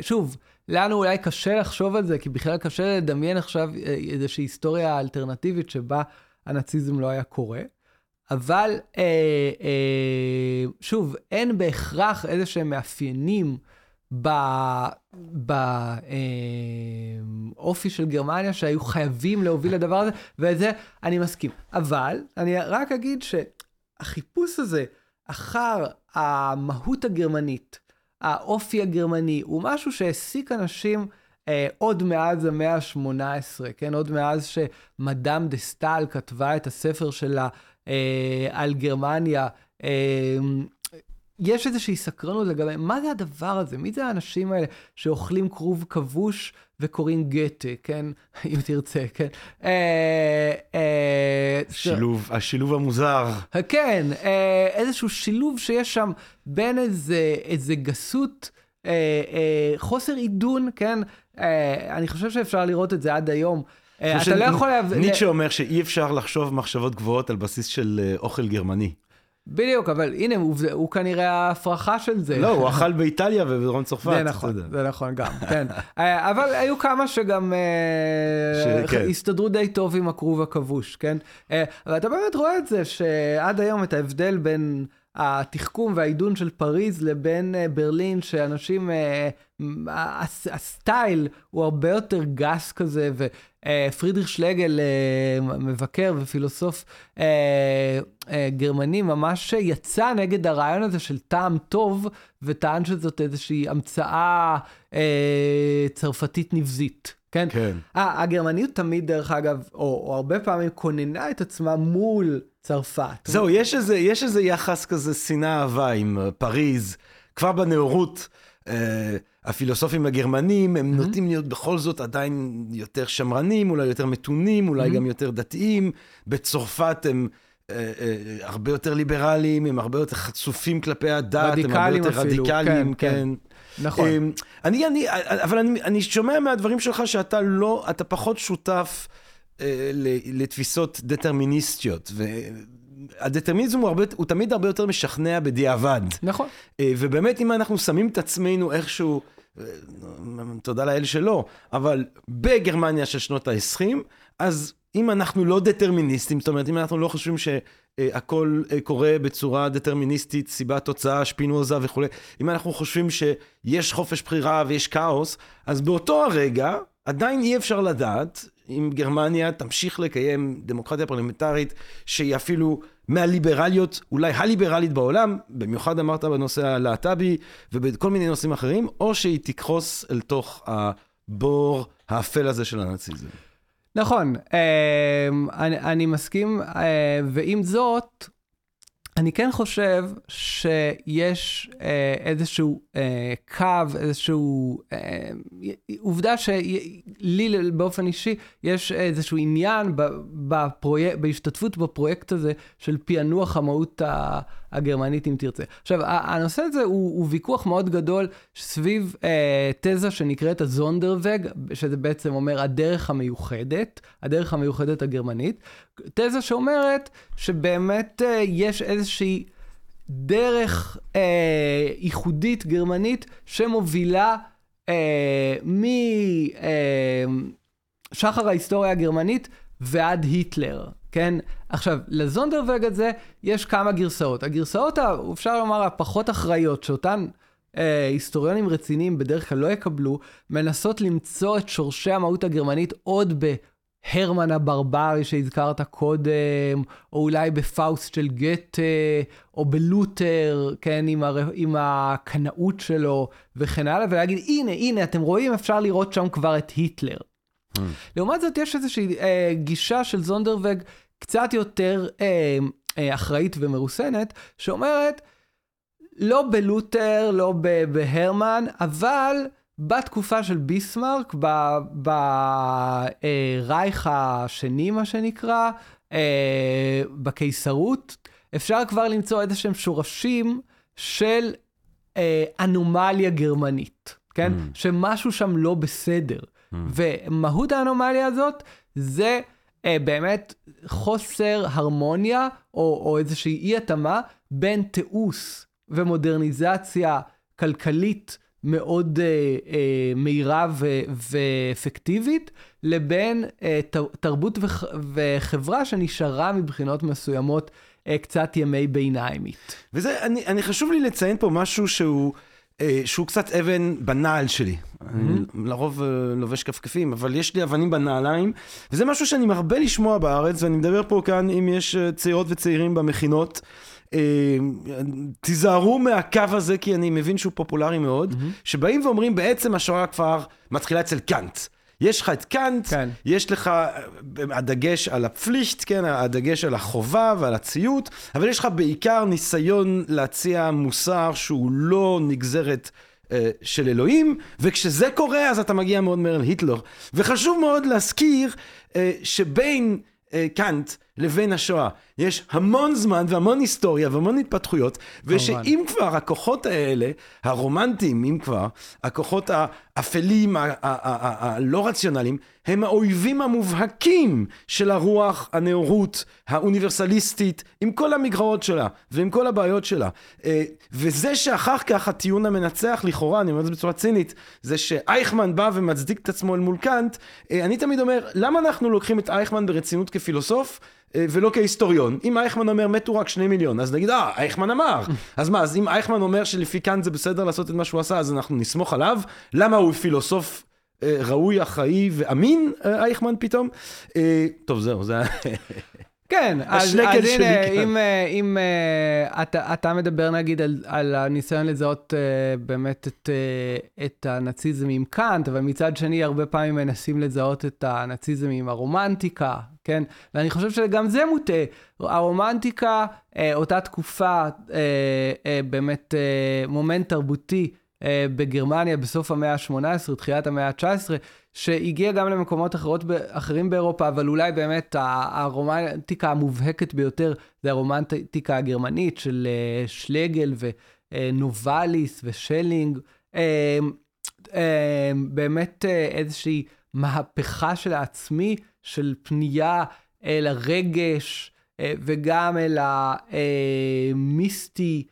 שוב, לנו אולי קשה לחשוב על זה, כי בכלל קשה לדמיין עכשיו אה, איזושהי היסטוריה אלטרנטיבית שבה הנאציזם לא היה קורה. אבל אה, אה, שוב, אין בהכרח איזה שהם מאפיינים באופי אה, של גרמניה שהיו חייבים להוביל לדבר הזה, וזה אני מסכים. אבל אני רק אגיד שהחיפוש הזה אחר המהות הגרמנית, האופי הגרמני, הוא משהו שהעסיק אנשים אה, עוד מאז המאה ה-18, כן? עוד מאז שמדאם דה סטל כתבה את הספר שלה אה, על גרמניה. אה, יש איזושהי סקרנות לגבי מה זה הדבר הזה, מי זה האנשים האלה שאוכלים כרוב כבוש וקוראים גתה, כן? אם תרצה, כן? אה, אה, שילוב, השילוב המוזר. כן, אה, איזשהו שילוב שיש שם בין איזה, איזה גסות, אה, אה, חוסר עידון, כן? אה, אני חושב שאפשר לראות את זה עד היום. אתה לא יכול... ניטשה אומר שאי אפשר לחשוב מחשבות גבוהות על בסיס של אוכל גרמני. בדיוק, אבל הנה, הוא, הוא כנראה ההפרחה של זה. לא, הוא אכל באיטליה ובדרום צרפת. זה נכון, זה נכון גם, כן. אה, אבל היו כמה שגם ש... כן. הסתדרו די טוב עם הכרוב הכבוש, כן? ואתה באמת רואה את זה, שעד היום את ההבדל בין התחכום והעידון של פריז לבין ברלין, שאנשים, הסטייל הוא הרבה יותר גס כזה, אה, פרידריך שלגל, אה, מבקר ופילוסוף אה, גרמני, ממש יצא נגד הרעיון הזה של טעם טוב, וטען שזאת איזושהי המצאה צרפתית נבזית. כן? כן. הגרמניות תמיד, דרך אגב, או, או הרבה פעמים כוננה את עצמה מול צרפת. זהו, יש איזה, יש איזה יחס כזה שנאה אהבה עם פריז, כבר בנאורות. אה, הפילוסופים הגרמנים, הם mm-hmm. נוטים להיות בכל זאת עדיין יותר שמרנים, אולי יותר מתונים, אולי mm-hmm. גם יותר דתיים. בצרפת הם... אה, אה, הרבה יותר ליברליים, הם הרבה יותר חצופים כלפי הדת, הם הרבה יותר אפילו, רדיקליים, כן. כן. כן. נכון. אה, אני, אני, אבל אני, אני שומע מהדברים שלך שאתה לא, אתה פחות שותף אה, לתפיסות דטרמיניסטיות, הדטרמיניזם הוא, הרבה, הוא תמיד הרבה יותר משכנע בדיעבד. נכון. אה, ובאמת, אם אנחנו שמים את עצמנו איכשהו, אה, תודה לאל שלא, אבל בגרמניה של שנות ה-20, אז אם אנחנו לא דטרמיניסטים, זאת אומרת, אם אנחנו לא חושבים שהכל אה, קורה בצורה דטרמיניסטית, סיבה, תוצאה, שפינוזה וכולי, אם אנחנו חושבים שיש חופש בחירה ויש כאוס, אז באותו הרגע עדיין אי אפשר לדעת אם גרמניה תמשיך לקיים דמוקרטיה פרלמנטרית שהיא אפילו מהליברליות, אולי הליברלית בעולם, במיוחד אמרת בנושא הלהט"בי ובכל מיני נושאים אחרים, או שהיא תקרוס אל תוך הבור האפל הזה של הנאציזם. נכון, אמ, אני, אני מסכים, אה, ועם זאת, אני כן חושב שיש אה, איזשהו אה, קו, איזשהו... עובדה שלי באופן אישי יש איזשהו עניין בפרויק, בהשתתפות בפרויקט הזה של פענוח המהות הגרמנית, אם תרצה. עכשיו, הנושא הזה הוא, הוא ויכוח מאוד גדול סביב אה, תזה שנקראת הזונדרווגג, שזה בעצם אומר הדרך המיוחדת, הדרך המיוחדת הגרמנית. תזה שאומרת שבאמת אה, יש איזושהי דרך אה, ייחודית גרמנית שמובילה אה, משחר אה, ההיסטוריה הגרמנית ועד היטלר, כן? עכשיו, לזונדרווגד הזה יש כמה גרסאות. הגרסאות, אפשר לומר, הפחות אחראיות, שאותן אה, היסטוריונים רציניים בדרך כלל לא יקבלו, מנסות למצוא את שורשי המהות הגרמנית עוד ב... הרמן הברברי שהזכרת קודם, או אולי בפאוסט של גתה, או בלותר, כן, עם, הר... עם הקנאות שלו וכן הלאה, ולהגיד, הנה, הנה, אתם רואים, אפשר לראות שם כבר את היטלר. Mm. לעומת זאת, יש איזושהי אה, גישה של זונדרווגג קצת יותר אה, אה, אחראית ומרוסנת, שאומרת, לא בלותר, לא בהרמן, אבל בתקופה של ביסמרק, ברייך השני, מה שנקרא, אה, בקיסרות, אפשר כבר למצוא איזה שהם שורשים של אה, אנומליה גרמנית, כן? Mm. שמשהו שם לא בסדר. Mm. ומהות האנומליה הזאת זה אה, באמת חוסר הרמוניה, או, או איזושהי אי-התאמה בין תיעוש ומודרניזציה כלכלית מאוד אה, אה, מהירה ו- ואפקטיבית, לבין אה, תרבות וח- וחברה שנשארה מבחינות מסוימות אה, קצת ימי ביניימית. וזה, אני, אני חשוב לי לציין פה משהו שהוא... אה, שהוא קצת אבן בנעל שלי. Mm-hmm. אני לרוב אה, לובש כפכפים, אבל יש לי אבנים בנעליים, וזה משהו שאני מרבה לשמוע בארץ, ואני מדבר פה כאן אם יש אה, צעירות וצעירים במכינות. תיזהרו מהקו הזה, כי אני מבין שהוא פופולרי מאוד, mm-hmm. שבאים ואומרים, בעצם השואה כבר מתחילה אצל קאנט. יש לך את קאנט, כן. יש לך אה, הדגש על הפלישט, כן, הדגש על החובה ועל הציות, אבל יש לך בעיקר ניסיון להציע מוסר שהוא לא נגזרת אה, של אלוהים, וכשזה קורה אז אתה מגיע מאוד מהר להיטלר. וחשוב מאוד להזכיר אה, שבין אה, קאנט לבין השואה. יש המון זמן והמון היסטוריה והמון התפתחויות, ושאם כבר הכוחות האלה, הרומנטיים, אם כבר, הכוחות האפלים, הלא רציונליים, הם האויבים המובהקים של הרוח, הנאורות, האוניברסליסטית, עם כל המגרעות שלה ועם כל הבעיות שלה. אה, וזה שאחר כך הטיעון המנצח לכאורה, אני אומר את זה בצורה צינית, זה שאייכמן בא ומצדיק את עצמו אל מול קאנט, אה, אני תמיד אומר, למה אנחנו לוקחים את אייכמן ברצינות כפילוסוף? אה, ולא כהיסטוריון. אם אייכמן אומר מתו רק שני מיליון, אז נגיד, אה, אייכמן אמר. אז מה, אז אם אייכמן אומר שלפי כאן זה בסדר לעשות את מה שהוא עשה, אז אנחנו נסמוך עליו? למה הוא פילוסוף אה, ראוי, אחראי ואמין, אה, אייכמן פתאום? טוב, זהו, זה... כן, אז, אז הנה, אם, אה, אם uh, אתה, אתה מדבר נגיד על, על הניסיון לזהות uh, באמת את, את הנאציזם עם קאנט, אבל מצד שני הרבה פעמים מנסים לזהות את הנאציזם עם הרומנטיקה, כן? ואני חושב שגם זה מוטה. הרומנטיקה, אותה תקופה, באמת מומנט תרבותי בגרמניה בסוף המאה ה-18, תחילת המאה ה-19, שהגיע גם למקומות אחרות, אחרים באירופה, אבל אולי באמת הרומנטיקה המובהקת ביותר זה הרומנטיקה הגרמנית של uh, שלגל ונובליס ושלינג. Uh, uh, באמת איזושהי מהפכה של העצמי, של פנייה אל הרגש וגם אל המיסטי,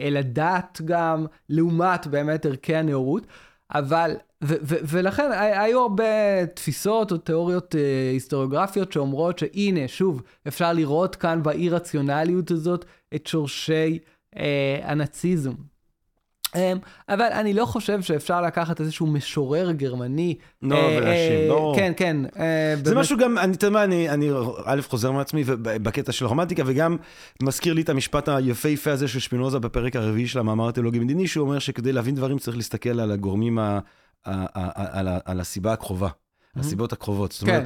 אל הדת גם, לעומת באמת ערכי הנאורות. אבל ו- ו- ולכן היו הרבה תפיסות או תיאוריות אה, היסטוריוגרפיות שאומרות שהנה, שוב, אפשר לראות כאן באי-רציונליות הזאת את שורשי אה, הנאציזם. אה, אבל אני לא חושב שאפשר לקחת איזשהו משורר גרמני. לא, אה, ולהאשים, אה, לא. כן, כן. אה, זה. משהו גם, אתה יודע מה, אני, א', חוזר מעצמי בקטע של הרומנטיקה, וגם מזכיר לי את המשפט היפהפה הזה של שפינוזה בפרק הרביעי של המאמר התיאולוגי מדיני, שהוא אומר שכדי להבין דברים צריך להסתכל על הגורמים על הסיבה הקרובה. הסיבות הקרובות. זאת אומרת,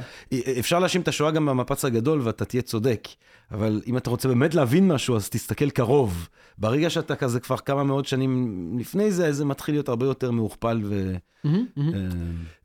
אפשר להאשים את השואה גם במפץ הגדול ואתה תהיה צודק, אבל אם אתה רוצה באמת להבין משהו, אז תסתכל קרוב. ברגע שאתה כזה כבר כמה מאות שנים לפני זה, זה מתחיל להיות הרבה יותר מהוכפל ו... Mm-hmm.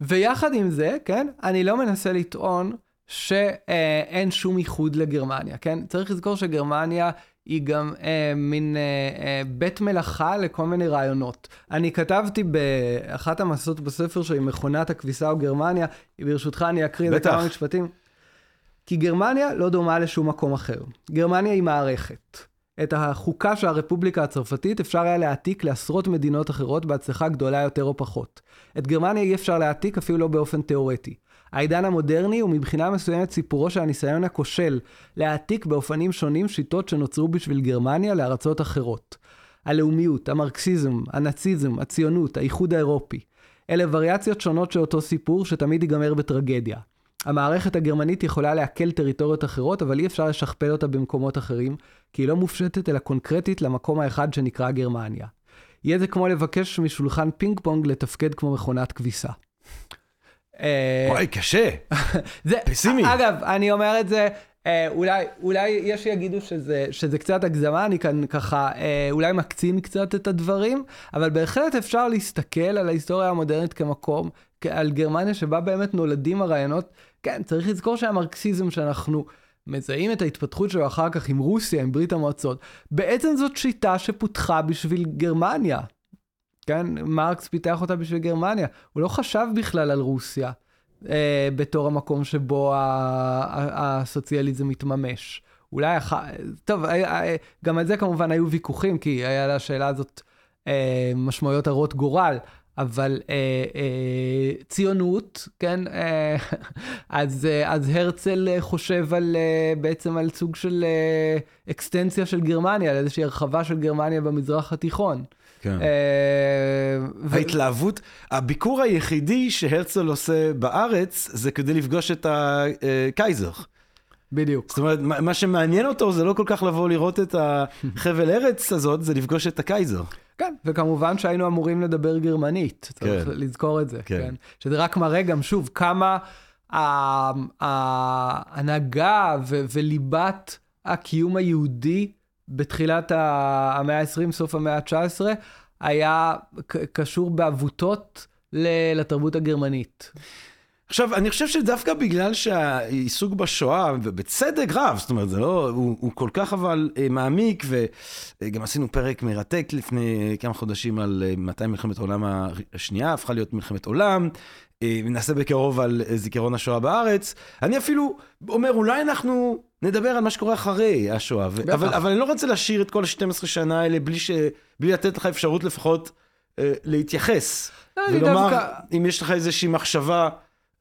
ויחד עם זה, כן, אני לא מנסה לטעון שאין שום איחוד לגרמניה, כן? צריך לזכור שגרמניה היא גם אה, מין אה, אה, בית מלאכה לכל מיני רעיונות. אני כתבתי באחת המסות בספר שלי, מכונת הכביסה או גרמניה, ברשותך אני אקריא את כמה משפטים. כי גרמניה לא דומה לשום מקום אחר. גרמניה היא מערכת. את החוקה של הרפובליקה הצרפתית אפשר היה להעתיק לעשרות מדינות אחרות בהצלחה גדולה יותר או פחות. את גרמניה אי אפשר להעתיק אפילו לא באופן תאורטי. העידן המודרני הוא מבחינה מסוימת סיפורו של הניסיון הכושל להעתיק באופנים שונים שיטות שנוצרו בשביל גרמניה לארצות אחרות. הלאומיות, המרקסיזם, הנאציזם, הציונות, האיחוד האירופי. אלה וריאציות שונות של אותו סיפור שתמיד ייגמר בטרגדיה. המערכת הגרמנית יכולה לעכל טריטוריות אחרות, אבל אי אפשר לשכפל אותה במקומות אחרים, כי היא לא מופשטת אלא קונקרטית למקום האחד שנקרא גרמניה. יהיה זה כמו לבקש משולחן פינג פונג לתפקד כמו מכונת כביסה. אה, וואי, קשה. זה, פסימי. אגב, אני אומר את זה, אה, אולי, אולי יש שיגידו שזה, שזה קצת הגזמה, אני כאן ככה אה, אולי מקצין קצת את הדברים, אבל בהחלט אפשר להסתכל על ההיסטוריה המודרנית כמקום, על גרמניה שבה באמת נולדים הרעיונות. כן, צריך לזכור שהמרקסיזם שאנחנו מזהים את ההתפתחות שלו אחר כך עם רוסיה, עם ברית המועצות, בעצם זאת שיטה שפותחה בשביל גרמניה. כן, מרקס פיתח אותה בשביל גרמניה. הוא לא חשב בכלל על רוסיה אה, בתור המקום שבו הסוציאליזם מתממש. אולי, אח... טוב, אה, אה, גם על זה כמובן היו ויכוחים, כי היה לשאלה הזאת אה, משמעויות הרות גורל. אבל אה, אה, ציונות, כן, אה, אז, אה, אז הרצל חושב על, אה, בעצם על סוג של אה, אקסטנציה של גרמניה, על איזושהי הרחבה של גרמניה במזרח התיכון. כן. אה, ההתלהבות, הביקור היחידי שהרצל עושה בארץ זה כדי לפגוש את הקייזר. בדיוק. זאת אומרת, מה שמעניין אותו זה לא כל כך לבוא לראות את החבל ארץ הזאת, זה לפגוש את הקייזר. כן, וכמובן שהיינו אמורים לדבר גרמנית, צריך כן. לזכור את זה, כן. כן. שזה רק מראה גם, שוב, כמה ההנהגה וליבת הקיום היהודי בתחילת המאה ה-20, סוף המאה ה-19, היה קשור בעבותות לתרבות הגרמנית. עכשיו, אני חושב שדווקא בגלל שהעיסוק בשואה, ובצדק רב, זאת אומרת, זה לא, הוא, הוא כל כך אבל אה, מעמיק, וגם עשינו פרק מרתק לפני כמה חודשים על אה, מתי מלחמת העולם השנייה הפכה להיות מלחמת עולם, אה, נעשה בקרוב על זיכרון השואה בארץ. אני אפילו אומר, אולי אנחנו נדבר על מה שקורה אחרי השואה, ו- אבל, אבל אני לא רוצה להשאיר את כל ה-12 שנה האלה בלי, ש... בלי לתת לך אפשרות לפחות אה, להתייחס. לא, ולומר, דווקא... אם יש לך איזושהי מחשבה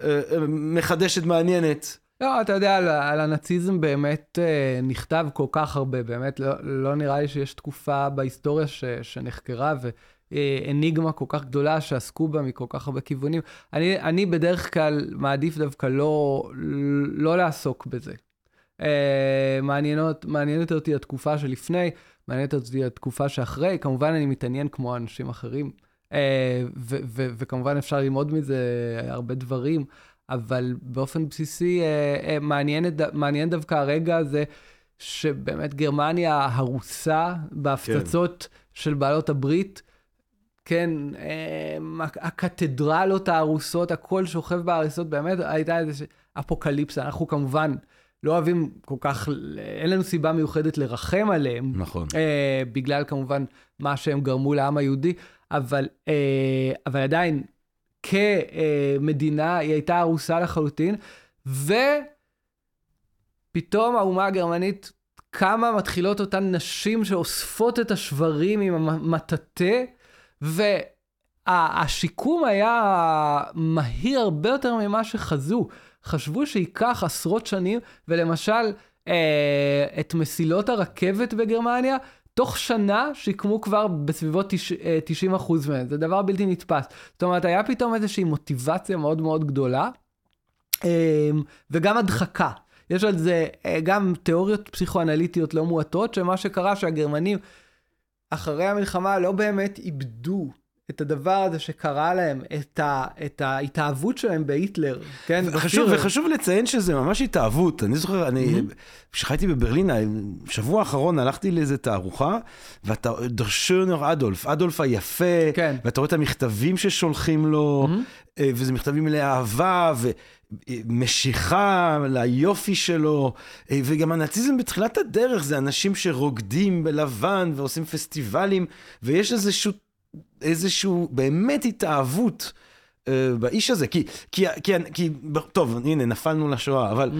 אה, אה, מחדשת מעניינת. לא, אתה יודע, על, על הנאציזם באמת אה, נכתב כל כך הרבה, באמת לא, לא נראה לי שיש תקופה בהיסטוריה ש, שנחקרה ואניגמה כל כך גדולה שעסקו בה מכל כך הרבה כיוונים. אני, אני בדרך כלל מעדיף דווקא לא, לא לעסוק בזה. אה, מעניינות, מעניינת אותי התקופה שלפני, מעניינת אותי התקופה שאחרי, כמובן אני מתעניין כמו אנשים אחרים, אה, ו- ו- וכמובן אפשר ללמוד מזה הרבה דברים, אבל באופן בסיסי אה, מעניין, מעניין דווקא הרגע הזה, שבאמת גרמניה הרוסה בהפצצות כן. של בעלות הברית, כן, הקתדרלות ההרוסות, הכל שוכב בהריסות, באמת הייתה איזושהי אפוקליפסה. אנחנו כמובן לא אוהבים כל כך, אין לנו סיבה מיוחדת לרחם עליהם. נכון. אה, בגלל כמובן מה שהם גרמו לעם היהודי, אבל, אה, אבל עדיין, כמדינה היא הייתה ארוסה לחלוטין, ופתאום האומה הגרמנית, כמה מתחילות אותן נשים שאוספות את השברים עם המטאטא, והשיקום היה מהיר הרבה יותר ממה שחזו. חשבו שייקח עשרות שנים, ולמשל, אה, את מסילות הרכבת בגרמניה, תוך שנה שיקמו כבר בסביבות 90 אה, אחוז מהן. זה דבר בלתי נתפס. זאת אומרת, היה פתאום איזושהי מוטיבציה מאוד מאוד גדולה, אה, וגם הדחקה. יש על זה אה, גם תיאוריות פסיכואנליטיות לא מועטות, שמה שקרה שהגרמנים אחרי המלחמה לא באמת איבדו את הדבר הזה שקרה להם, את, ה, את ההתאהבות שלהם בהיטלר, כן? וחשוב. וחשוב לציין שזה ממש התאהבות. אני זוכר, אני, כשחייתי בברלין, שבוע האחרון הלכתי לאיזה תערוכה, ואתה, דר שונר אדולף, אדולף היפה, כן. ואתה רואה את המכתבים ששולחים לו, אה, וזה מכתבים מלאי אהבה, ומשיכה ליופי שלו, אה, וגם הנאציזם בתחילת הדרך זה אנשים שרוקדים בלבן ועושים פסטיבלים, ויש איזשהו, איזשהו באמת התאהבות. אה, באיש הזה, כי, כי, כי, כי, טוב, הנה, נפלנו לשואה, אבל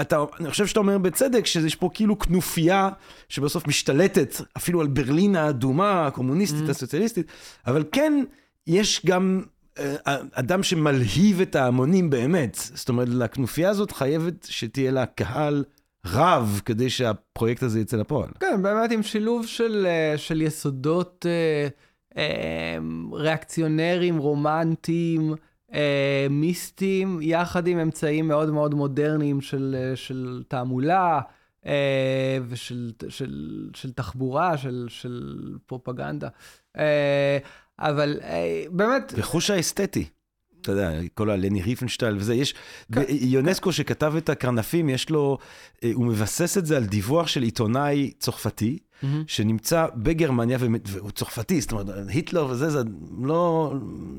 אתה, אני חושב שאתה אומר בצדק שיש פה כאילו כנופיה שבסוף משתלטת אפילו על ברלין האדומה, הקומוניסטית, הסוציאליסטית, אבל כן, יש גם אה, אדם שמלהיב את ההמונים באמת. זאת אומרת, לכנופיה הזאת חייבת שתהיה לה קהל רב כדי שהפרויקט הזה יצא לפועל. כן, באמת עם שילוב של, אה, של יסודות אה, ריאקציונרים, רומנטיים, אה, מיסטיים, יחד עם אמצעים מאוד מאוד מודרניים של, אה, של תעמולה אה, ושל של, של תחבורה, של, של פרופגנדה. אבל באמת... וחוש האסתטי. אתה יודע, כל הלני ריפנשטייל וזה, יש, כן. יונסקו שכתב את הקרנפים, יש לו, הוא מבסס את זה על דיווח של עיתונאי צרפתי, mm-hmm. שנמצא בגרמניה, והוא צרפתי, זאת אומרת, היטלר וזה, זה לא,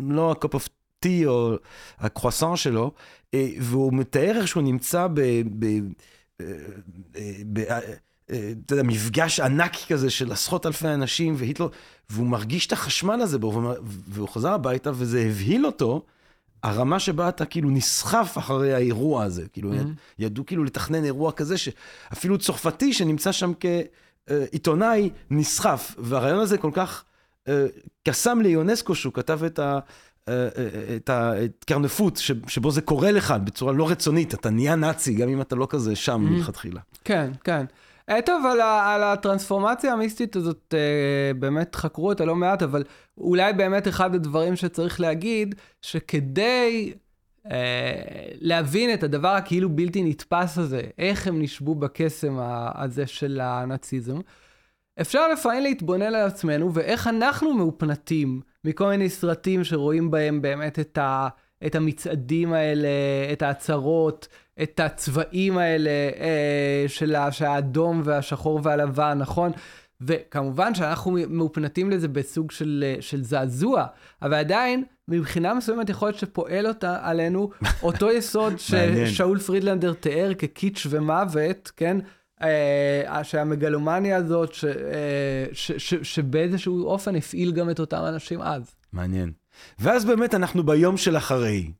לא הקופ אוף טי או הקרואסן שלו, אה, והוא מתאר איך שהוא נמצא ב... ב, ב אתה יודע, מפגש ענק כזה של עשרות אלפי אנשים, והיטלר, והוא מרגיש את החשמל הזה בו, והוא חזר הביתה, וזה הבהיל אותו, הרמה שבה אתה כאילו נסחף אחרי האירוע הזה. כאילו, mm-hmm. ידעו כאילו לתכנן אירוע כזה, שאפילו צרפתי שנמצא שם כעיתונאי, נסחף. והרעיון הזה כל כך אה, קסם ליונסקו, שהוא כתב את ה... את הקרנפות, שבו זה קורה לך בצורה לא רצונית, אתה נהיה נאצי, גם אם אתה לא כזה שם מלכתחילה. כן, כן. טוב, על, ה, על הטרנספורמציה המיסטית הזאת אה, באמת חקרו אותה לא מעט, אבל אולי באמת אחד הדברים שצריך להגיד, שכדי אה, להבין את הדבר הכאילו בלתי נתפס הזה, איך הם נשבו בקסם הזה של הנאציזם, אפשר לפעמים להתבונן על עצמנו ואיך אנחנו מאופנתים מכל מיני סרטים שרואים בהם באמת את, ה, את המצעדים האלה, את ההצהרות, את הצבעים האלה אה, של האדום והשחור והלבן, נכון? וכמובן שאנחנו מאופנתים לזה בסוג של, אה, של זעזוע, אבל עדיין, מבחינה מסוימת יכול להיות שפועל אותה עלינו אותו יסוד ששאול פרידלנדר תיאר כקיץ' ומוות, כן? אה, שהמגלומניה הזאת, ש, אה, ש, ש, שבאיזשהו אופן הפעיל גם את אותם אנשים אז. מעניין. ואז באמת אנחנו ביום של אחרי.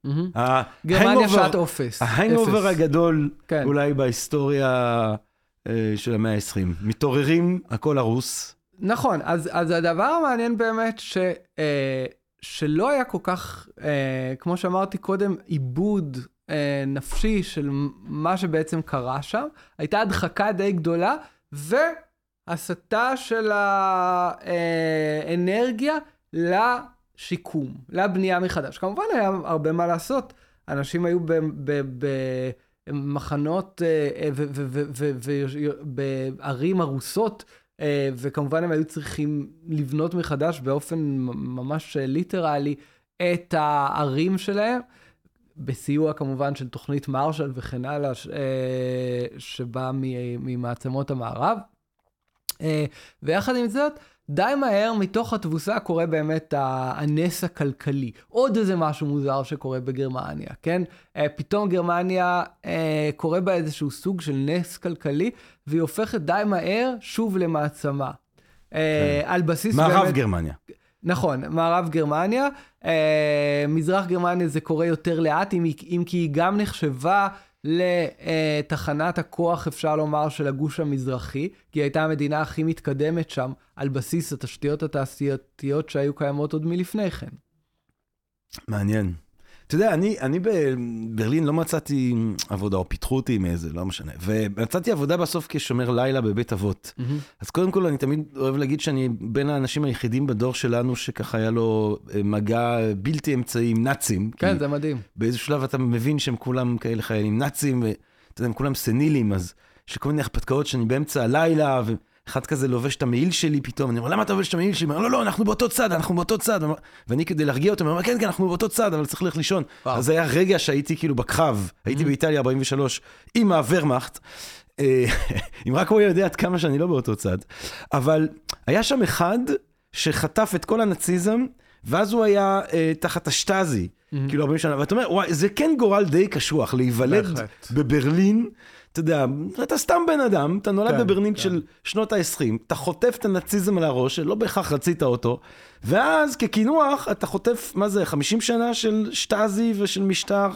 גרמניה שעת אופס. ההיינגובר הגדול כן. אולי בהיסטוריה אה, של המאה ה-20. מתעוררים, הכל הרוס. נכון, אז, אז הדבר המעניין באמת, ש, אה, שלא היה כל כך, אה, כמו שאמרתי קודם, עיבוד אה, נפשי של מה שבעצם קרה שם, הייתה הדחקה די גדולה, והסטה של האנרגיה ל... שיקום, לבנייה מחדש. כמובן היה הרבה מה לעשות. אנשים היו במחנות אה, ובערים הרוסות, וכמובן הם היו צריכים לבנות מחדש באופן ממש ליטרלי את הערים שלהם, בסיוע כמובן של תוכנית מרשל וכן הלאה, אה, שבאה ממעצמות המערב. ויחד עם זאת, די מהר מתוך התבוסה קורה באמת הנס הכלכלי. עוד איזה משהו מוזר שקורה בגרמניה, כן? אה, פתאום גרמניה אה, קורה בה איזשהו סוג של נס כלכלי, והיא הופכת די מהר שוב למעצמה. אה, כן. על בסיס מערב באמת... מערב גרמניה. נכון, מערב גרמניה. מזרח גרמניה זה קורה יותר לאט, אם כי היא גם נחשבה לתחנת הכוח, אפשר לומר, של הגוש המזרחי, כי היא הייתה המדינה הכי מתקדמת שם, על בסיס התשתיות התעשייתיות שהיו קיימות עוד מלפני כן. מעניין. אתה יודע, אני, אני בברלין לא מצאתי עבודה, או פיתחו אותי מאיזה, לא משנה. ומצאתי עבודה בסוף כשומר לילה בבית אבות. Mm-hmm. אז קודם כל, אני תמיד אוהב להגיד שאני בין האנשים היחידים בדור שלנו שככה היה לו אה, מגע בלתי אמצעי עם נאצים. כן, זה מדהים. באיזשהו שלב אתה מבין שהם כולם כאלה חיילים נאצים, ואתה יודע, הם כולם סנילים, אז שכל מיני הרפתקאות שאני באמצע הלילה, אחד כזה לובש את המעיל שלי פתאום, אני אומר, למה אתה לובש את המעיל שלי? הוא אומר, לא, לא, אנחנו באותו צד, אנחנו באותו צד. ואני כדי להרגיע אותו, אומר, כן, כן, אנחנו באותו צד, אבל צריך ללכת לישון. וואו. אז זה היה רגע שהייתי כאילו בקרב, הייתי באיטליה 43 עם הוורמאכט. אה, אם רק הוא יודע עד כמה שאני לא באותו צד. אבל היה שם אחד שחטף את כל הנאציזם, ואז הוא היה אה, תחת השטאזי, כאילו 40 שנה, ואתה אומר, וואי, זה כן גורל די קשוח, להיוולד בהחלט. בברלין, אתה יודע, אתה סתם בן אדם, אתה נולד כן, בברלין כן. של שנות ה-20, אתה חוטף את הנאציזם על הראש, שלא בהכרח רצית אותו, ואז כקינוח אתה חוטף, מה זה, 50 שנה של שטאזי ושל משטר.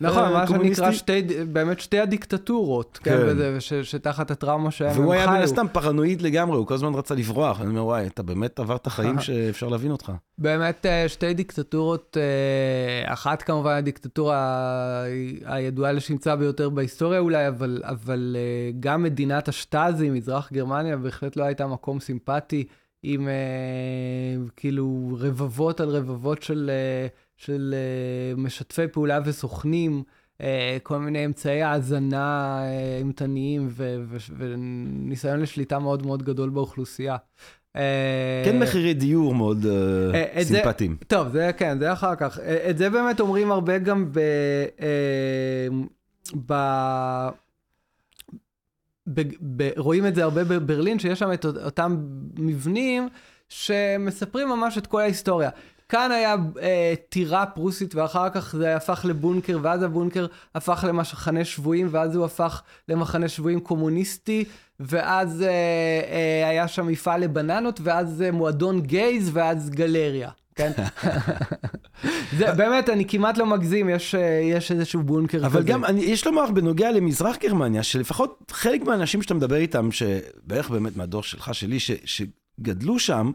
נכון, אה, מה שנקרא? שתי, באמת שתי הדיקטטורות, כן, כן. וזה, וש, שתחת הטראומה שהם הם והוא היה מן חיו. הסתם פרנואיד לגמרי, הוא כל הזמן רצה לברוח. אני אומר, וואי, אתה באמת עברת חיים שאפשר להבין אותך. באמת אה, שתי דיקטטורות, אה, אחת כמובן הדיקטטורה הידועה לשמצה ביותר בהיסטוריה אולי, אבל, אבל אה, גם מדינת השטאזי, מזרח גרמניה, בהחלט לא הייתה מקום סימפטי עם אה, כאילו רבבות על רבבות של, אה, של אה, משתפי פעולה וסוכנים. אה, כל מיני אמצעי האזנה אה, אימתניים וניסיון לשליטה מאוד מאוד גדול באוכלוסייה. כן מחירי דיור מאוד סימפטיים. טוב, זה כן, זה אחר כך. את זה באמת אומרים הרבה גם ב... ב... ב... ב... רואים את זה הרבה בברלין, שיש שם את אותם מבנים שמספרים ממש את כל ההיסטוריה. כאן היה אה, טירה פרוסית ואחר כך זה הפך לבונקר ואז הבונקר הפך למחנה שבויים ואז הוא הפך למחנה שבויים קומוניסטי ואז אה, אה, היה שם מפעל לבננות ואז אה, מועדון גייז ואז גלריה, כן? זה באמת, אני כמעט לא מגזים, יש, אה, יש איזשהו בונקר כזה. אבל גם, אני, יש לומר בנוגע למזרח גרמניה, שלפחות חלק מהאנשים שאתה מדבר איתם, שבערך באמת מהדור שלך, שלי, ש, שגדלו שם,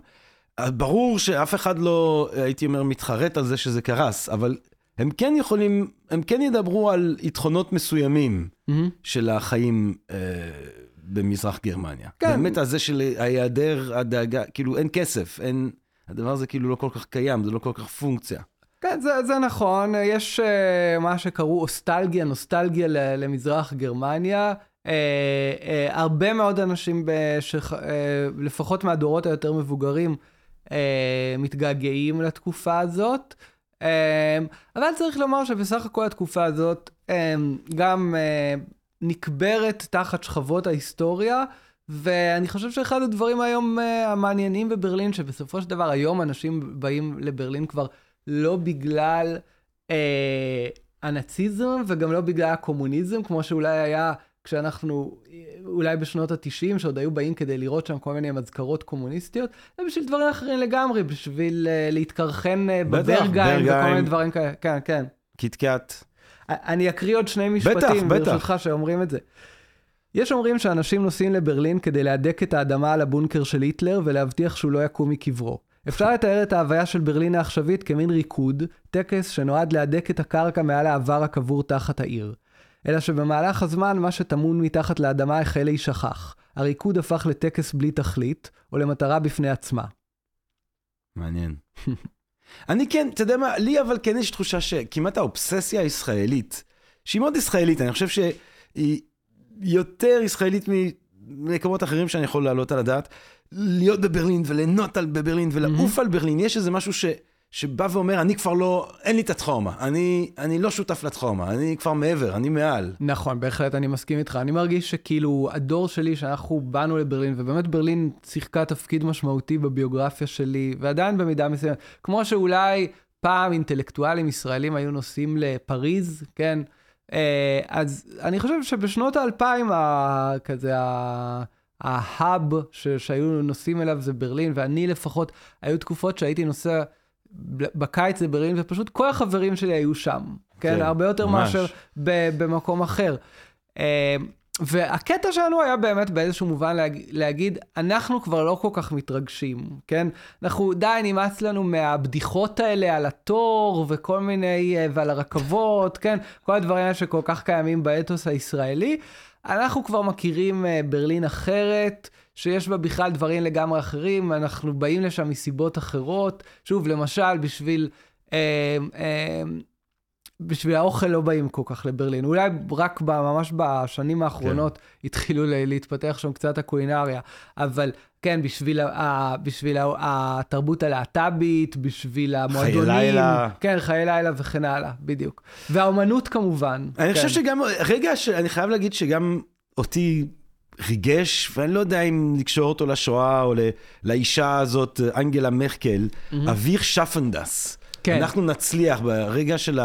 ברור שאף אחד לא, הייתי אומר, מתחרט על זה שזה קרס, אבל הם כן יכולים, הם כן ידברו על יתרונות מסוימים מהמם. של החיים אה, במזרח גרמניה. כן. באמת, הזה של ההיעדר הדאגה, כאילו אין כסף, אין, הדבר הזה כאילו לא כל כך קיים, זה לא כל כך פונקציה. כן, זה, זה נכון, יש uh, מה שקראו אוסטלגיה, נוסטלגיה למזרח גרמניה. Uh, uh, הרבה מאוד אנשים, בשח, uh, לפחות מהדורות היותר מבוגרים, מתגעגעים לתקופה הזאת. Uh, אבל צריך לומר שבסך הכל התקופה הזאת uh, גם נקברת תחת שכבות ההיסטוריה. ואני חושב שאחד הדברים היום המעניינים בברלין, שבסופו של דבר היום אנשים באים לברלין כבר לא בגלל אה, הנאציזם וגם לא בגלל הקומוניזם, כמו שאולי היה כשאנחנו, אה, אולי בשנות ה-90, שעוד היו באים כדי לראות שם כל מיני מזכרות קומוניסטיות, זה בשביל דברים אחרים לגמרי, בשביל אה, להתקרחן בטח, בברגיים וכל. מיני דברים כאלה. כן, כן. קיטקאט. אני אקריא עוד שני משפטים. ברשותך, שאומרים את זה. יש אומרים שאנשים נוסעים לברלין כדי להדק את האדמה על הבונקר של היטלר ולהבטיח שהוא לא יקום מקברו. אפשר לתאר את ההוויה של ברלין העכשווית כמין ריקוד, טקס שנועד להדק את הקרקע מעל העבר הקבור תחת העיר. אלא שבמהלך הזמן מה שטמון מתחת לאדמה החל להישכח. הריקוד הפך לטקס בלי תכלית, או למטרה בפני עצמה. מעניין. אני כן, אתה יודע מה, לי אבל כן יש תחושה שכמעט האובססיה הישראלית, שהיא מאוד ישראלית, אני חושב שהיא יותר ישראלית ממקומות אחרים שאני יכול להעלות על הדעת, להיות בברלין וליהנות על בברלין ולעוף על ברלין, יש איזה משהו ש, שבא ואומר, אני כבר לא, אין לי את הטראומה, אני, אני לא שותף לטראומה, אני כבר מעבר, אני מעל. נכון, בהחלט אני מסכים איתך. אני מרגיש שכאילו הדור שלי, שאנחנו באנו לברלין, ובאמת ברלין שיחקה תפקיד משמעותי בביוגרפיה שלי, ועדיין במידה מסוימת. כמו שאולי פעם אינטלקטואלים ישראלים היו נוסעים לפריז, כן? אה, אז אני חושב שבשנות האלפיים, ה- כזה ה... ההאב ש- שהיו נוסעים אליו זה ברלין, ואני לפחות, היו תקופות שהייתי נוסע בקיץ לברלין, ופשוט כל החברים שלי היו שם. כן, כן, הרבה יותר ממש. מאשר במקום אחר. אה, והקטע שלנו היה באמת באיזשהו מובן להג, להגיד, אנחנו כבר לא כל כך מתרגשים, כן? אנחנו די נמאס לנו מהבדיחות האלה על התור וכל מיני, אה, ועל הרכבות, כן? כל הדברים האלה שכל כך קיימים באתוס הישראלי. אנחנו כבר מכירים אה, ברלין אחרת, שיש בה בכלל דברים לגמרי אחרים, אנחנו באים לשם מסיבות אחרות. שוב, למשל, בשביל... אה, אה, בשביל האוכל לא באים כל כך לברלין. אולי רק ממש בשנים האחרונות כן. התחילו להתפתח שם קצת הקולינריה. אבל כן, בשביל, ה, בשביל ה, התרבות הלהט"בית, בשביל המועדונים. חיי לילה. כן, חיי לילה וכן הלאה, בדיוק. והאומנות כמובן. אני כן. חושב שגם, רגע, אני חייב להגיד שגם אותי ריגש, ואני לא יודע אם לקשור אותו לשואה או לאישה הזאת, אנגלה מרקל, mm-hmm. אביר שפנדס. כן. אנחנו נצליח ברגע של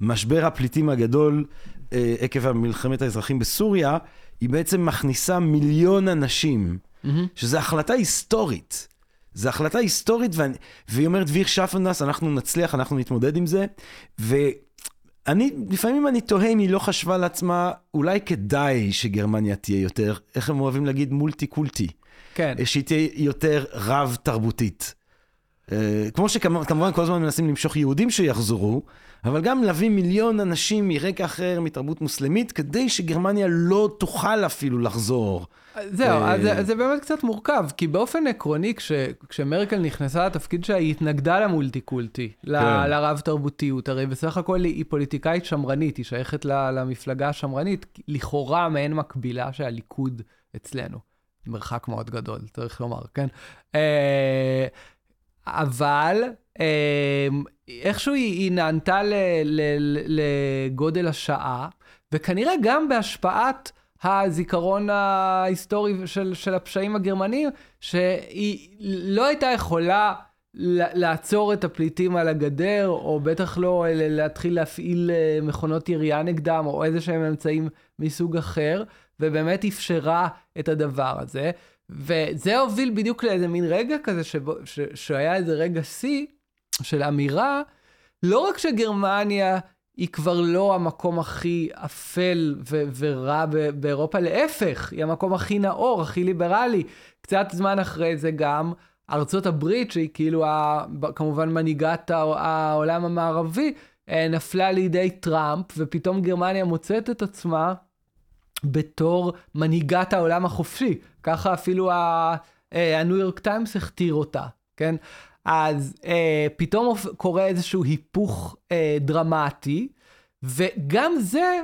המשבר הפליטים הגדול אה, עקב מלחמת האזרחים בסוריה, היא בעצם מכניסה מיליון אנשים, mm-hmm. שזו החלטה היסטורית. זו החלטה היסטורית, ואני, והיא אומרת, ויר שפנדס, אנחנו נצליח, אנחנו נתמודד עם זה. ואני, לפעמים אני תוהה אם היא לא חשבה לעצמה, אולי כדאי שגרמניה תהיה יותר, איך הם אוהבים להגיד, מולטי קולטי. כן. שהיא תהיה יותר רב-תרבותית. אה, כמו שכמובן כל הזמן מנסים למשוך יהודים שיחזרו, אבל גם להביא מיליון אנשים מרקע אחר, מתרבות מוסלמית, כדי שגרמניה לא תוכל אפילו לחזור. זהו, אז זה, זה באמת קצת מורכב, כי באופן עקרוני, כש, כשמרקל נכנסה לתפקיד שלה, היא התנגדה למולטי קולטי, כן. לרב תרבותיות. הרי בסך הכל היא פוליטיקאית שמרנית, היא שייכת למפלגה השמרנית, לכאורה מעין מקבילה של הליכוד אצלנו. מרחק מאוד גדול, צריך לומר, כן? אה, אבל אה, איכשהו היא, היא נענתה לגודל השעה, וכנראה גם בהשפעת הזיכרון ההיסטורי של, של הפשעים הגרמנים, שהיא לא הייתה יכולה לעצור את הפליטים על הגדר, או בטח לא להתחיל להפעיל אה, מכונות ירייה נגדם, או איזה שהם אמצעים מסוג אחר, ובאמת אפשרה את הדבר הזה. וזה הוביל בדיוק לאיזה מין רגע כזה, שבו, ש, שהיה איזה רגע שיא של אמירה, לא רק שגרמניה היא כבר לא המקום הכי אפל ו- ורע ב- באירופה, להפך, היא המקום הכי נאור, הכי ליברלי. קצת זמן אחרי זה גם ארצות הברית, שהיא כאילו ה- כמובן מנהיגת העולם המערבי, אה, נפלה לידי טראמפ, ופתאום גרמניה מוצאת את עצמה בתור מנהיגת העולם החופשי. ככה אפילו אה, הניו יורק טיימס הכתיר אותה, כן? אז אה, פתאום קורה איזשהו היפוך אה, דרמטי, וגם זה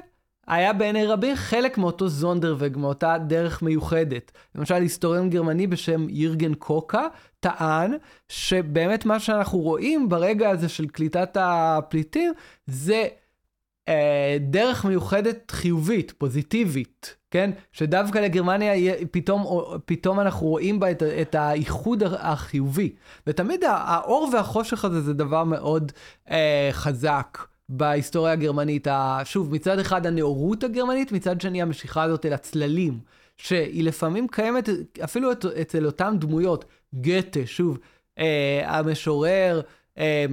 היה בעיני רבים חלק מאותו זונדרוג, מאותה דרך מיוחדת. למשל, היסטוריון גרמני בשם ירגן קוקה טען שבאמת מה שאנחנו רואים ברגע הזה של קליטת הפליטים זה אה, דרך מיוחדת חיובית, פוזיטיבית, כן? שדווקא לגרמניה פתאום, פתאום אנחנו רואים בה את, את האיחוד החיובי. ותמיד האור והחושך הזה זה דבר מאוד אה, חזק. בהיסטוריה הגרמנית, שוב, מצד אחד הנאורות הגרמנית, מצד שני המשיכה הזאת אל הצללים, שהיא לפעמים קיימת אפילו אצל אותן דמויות. גתה, שוב, אה, המשורר, אה,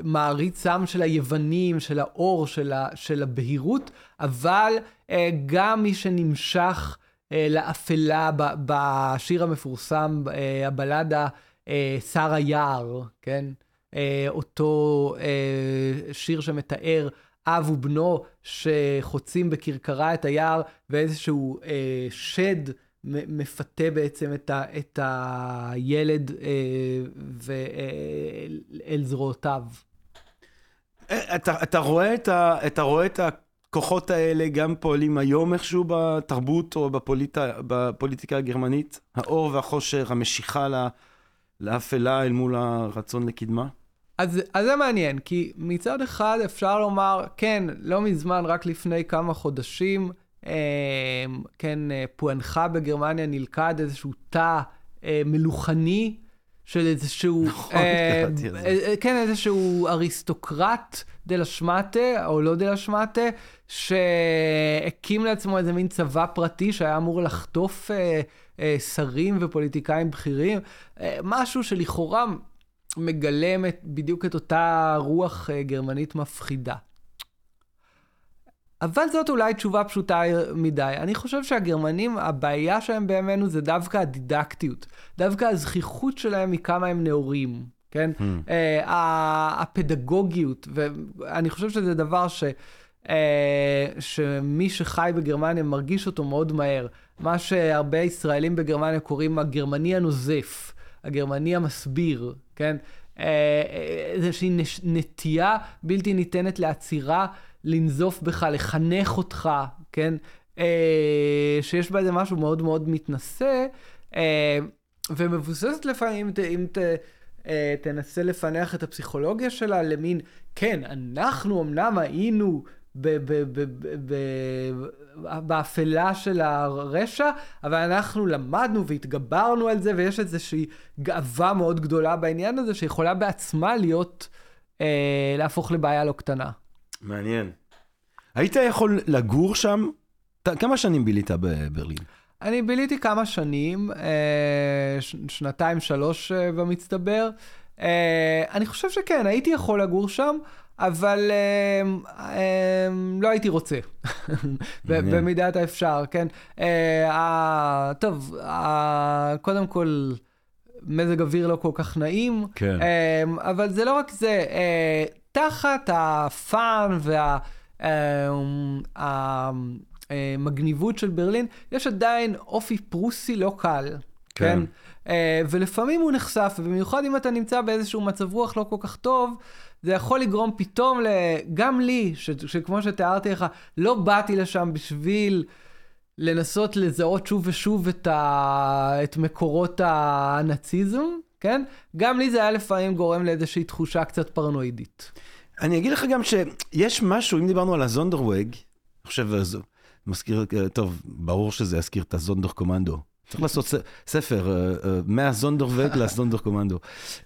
מעריץ עם של היוונים, של האור, של, ה, של הבהירות, אבל אה, גם מי שנמשך אה, לאפלה ב, בשיר המפורסם, אה, הבלדה אה, שר היער, כן? אה, אותו אה, שיר שמתאר אב ובנו שחוצים בכרכרה את היער, ואיזשהו אה, שד מפתה בעצם את, ה, את הילד אה, ואל אה, זרועותיו. אתה, אתה, רואה את ה, אתה רואה את הכוחות האלה גם פועלים היום איכשהו בתרבות או בפוליט, בפוליטיקה הגרמנית? האור והחושר, המשיכה לה, לאפלה אל מול הרצון לקדמה? אז, אז זה מעניין, כי מצד אחד אפשר לומר, כן, לא מזמן, רק לפני כמה חודשים, כן, אה, פוענחה בגרמניה נלכד איזשהו תא אה, מלוכני של איזשהו... נכון, אה, אה, כן, איזשהו אריסטוקרט דה לה שמטה, או לא דה לה שמטה, שהקים לעצמו איזה מין צבא פרטי שהיה אמור לחטוף אה, אה, שרים ופוליטיקאים בכירים. אה, משהו שלכאורה מגלם את, בדיוק את אותה רוח גרמנית מפחידה. אבל זאת אולי תשובה פשוטה מדי. אני חושב שהגרמנים, הבעיה שלהם בימינו זה דווקא הדידקטיות. דווקא הזכיחות שלהם מכמה הם נאורים, כן? Hmm. Uh, הפדגוגיות, ואני חושב שזה דבר ש... Uh, שמי שחי בגרמניה מרגיש אותו מאוד מהר. מה שהרבה ישראלים בגרמניה קוראים הגרמני הנוזף, הגרמני המסביר, כן? אה, איזושהי נש- נטייה בלתי ניתנת לעצירה, לנזוף בך, לחנך אותך, כן? אה, שיש בה איזה משהו מאוד מאוד מתנשא, אה, ומבוססת לפעמים, אם ת- אם ת... אה, תנסה לפענח את הפסיכולוגיה שלה למין, כן, אנחנו אמנם היינו באפלה של הרשע, אבל אנחנו למדנו והתגברנו על זה, ויש איזושהי גאווה מאוד גדולה בעניין הזה, שיכולה בעצמה להיות, אה, להפוך לבעיה לא קטנה. מעניין. היית יכול לגור שם? ת- כמה שנים בילית בברלין? אני ביליתי כמה שנים, אה, ש- שנתיים, שלוש אה, במצטבר. אה, אני חושב שכן, הייתי יכול לגור שם, אבל לא הייתי רוצה. במידת האפשר, כן. אה, טוב, קודם כל, מזג אוויר לא כל כך נעים, כן. אה, אבל זה לא רק זה, תחת הפאן וה... אה, ה- המגניבות של ברלין, יש עדיין אופי פרוסי לא קל. כן. כן. אה, ולפעמים הוא נחשף, ובמיוחד אם אתה נמצא באיזשהו מצב רוח לא כל כך טוב, זה יכול לגרום פתאום, ל... גם לי, ש... שכמו שתיארתי לך, לא באתי לשם בשביל לנסות לזהות שוב ושוב את, ה... את מקורות הנאציזם, כן? גם לי זה היה לפעמים גורם לאיזושהי תחושה קצת פרנואידית. אני אגיד לך גם שיש משהו, אם דיברנו על הזונדרוואג, אני חושב, זה מזכיר, טוב, ברור שזה יזכיר את הזונדר קומנדו. צריך לעשות ספר, אה, אה, מהזונדרוואג לזונדר קומנדו.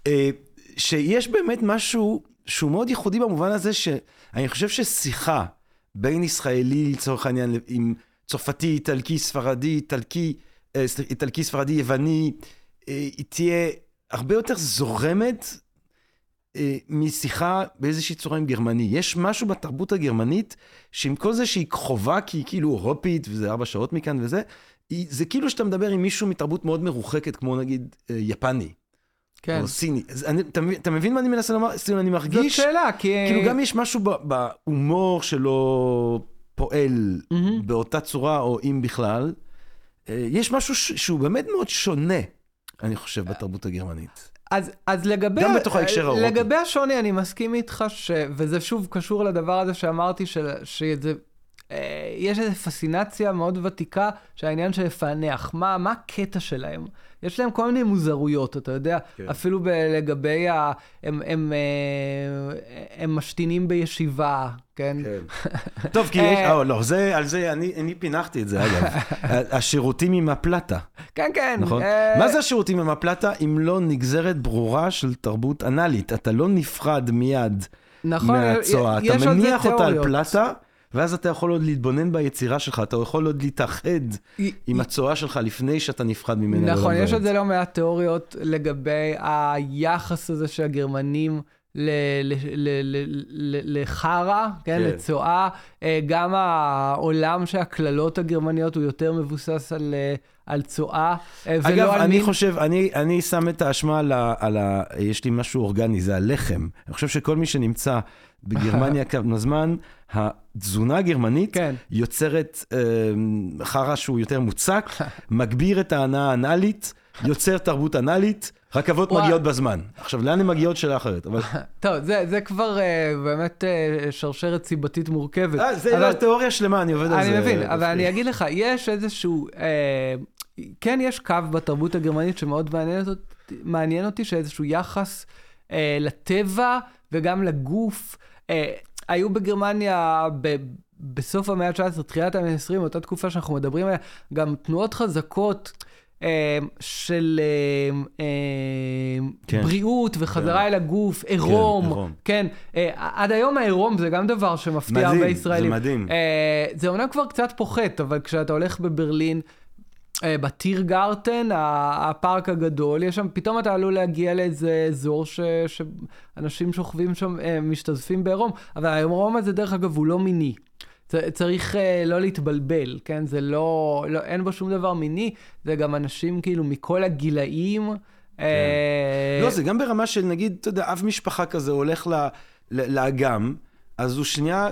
אה, שיש באמת משהו שהוא מאוד ייחודי במובן הזה, שאני חושב ששיחה בין ישראלי, לצורך העניין, עם צרפתי, איטלקי, ספרדי, איטלקי, אה, איטלקי, ספרדי, יווני, אה, היא תהיה הרבה יותר זורמת אה, משיחה באיזושהי צורה עם גרמני. יש משהו בתרבות הגרמנית, שעם כל זה שהיא חובה, כי היא כאילו אירופית, וזה ארבע שעות מכאן וזה, היא, זה כאילו שאתה מדבר עם מישהו מתרבות מאוד מרוחקת, כמו נגיד אה, יפני, כן. או סיני. אז אני, אתה, מבין- אתה מבין מה אני מנסה לומר? זאת אומרת, אני זאת מרגיש, שאלה, כי... כאילו גם יש משהו ב- בהומור שלו פועל מהמם. באותה צורה, או אם בכלל. אה, יש משהו ש- שהוא באמת מאוד שונה, אני חושב, בתרבות הגרמנית. אז, אז לגבי... גם בתוך ההקשר האירופי. לגבי השוני, אני מסכים איתך, ש... וזה שוב קשור לדבר הזה שאמרתי, של... שזה... אה, יש איזו פסינציה מאוד ותיקה של העניין של לפענח. מה, מה הקטע שלהם? יש להם כל מיני מוזרויות, אתה יודע, כן. אפילו ב- לגבי ה... הם, הם, אה, הם משתינים בישיבה, כן? כן. טוב, כי יש, אה, אה, לא, זה, על זה, אני, אני פינחתי את זה, אגב. השירותים עם הפלטה, כן, כן. נכון? מה זה השירותים עם הפלטה אם לא נגזרת ברורה של תרבות אנאלית? אתה לא נפרד מיד נכון, מהצואה, אתה מניח אותה על. פלטה, ואז אתה יכול עוד להתבונן ביצירה שלך, אתה יכול עוד להתאחד היא- עם הצואה שלך לפני שאתה נפרד ממנה. נכון, יש זה לא מעט תיאוריות לגבי היחס הזה של לחרא, כן, כן. לצואה. אה, גם העולם של הקללות הגרמניות הוא יותר מבוסס על, אה, על צואה, אה, ולא אגב, אני מין... חושב, אני, אני שם את האשמה על ה, על ה... יש לי משהו אורגני, זה הלחם. אני חושב שכל מי שנמצא בגרמניה כמה זמן, התזונה הגרמנית כן. יוצרת אה, חרא שהוא יותר מוצק, מגביר את ההנאה האנאלית, יוצר תרבות אנאלית, רכבות וואי. מגיעות בזמן. עכשיו, לאן הן מגיעות שאלה אחרת, אבל... טוב, זה, זה כבר אה, באמת אה, שרשרת סיבתית מורכבת. אה, זה אבל- לא תיאוריה שלמה, אני עובד על זה. אני מבין, אבל. אני אגיד לך, יש איזשהו, אה, כן יש קו בתרבות הגרמנית שמאוד מעניין אותי, מעניין אותי שאיזשהו יחס אה, לטבע וגם לגוף. אה, היו בגרמניה ב, בסוף המאה ה-19, תחילת המאה ה-20, אותה תקופה שאנחנו מדברים עליה, גם תנועות חזקות. אה, של אה, אה, כן. בריאות וחזרה אל הגוף, עירום, עירום. כן, עד היום העירום זה גם דבר שמפתיע מדהים, הרבה זה ישראלים. מדהים. אה, זה אומנם כבר קצת פוחת, אבל כשאתה הולך בברלין, בטיר גרטן, הפארק הגדול, יש שם, פתאום אתה עלול להגיע לאיזה אזור ש- שאנשים שוכבים שם, משתזפים בעירום, אבל העירום הזה, דרך אגב, הוא לא מיני. צריך אה, לא להתבלבל, כן? זה לא, לא, אין בו שום דבר מיני, זה גם אנשים כאילו מכל הגילאים. אה, לא, זה גם ברמה של נגיד, אתה יודע, אב משפחה כזה הולך ל- ל- לאגם, אז הוא שנייה,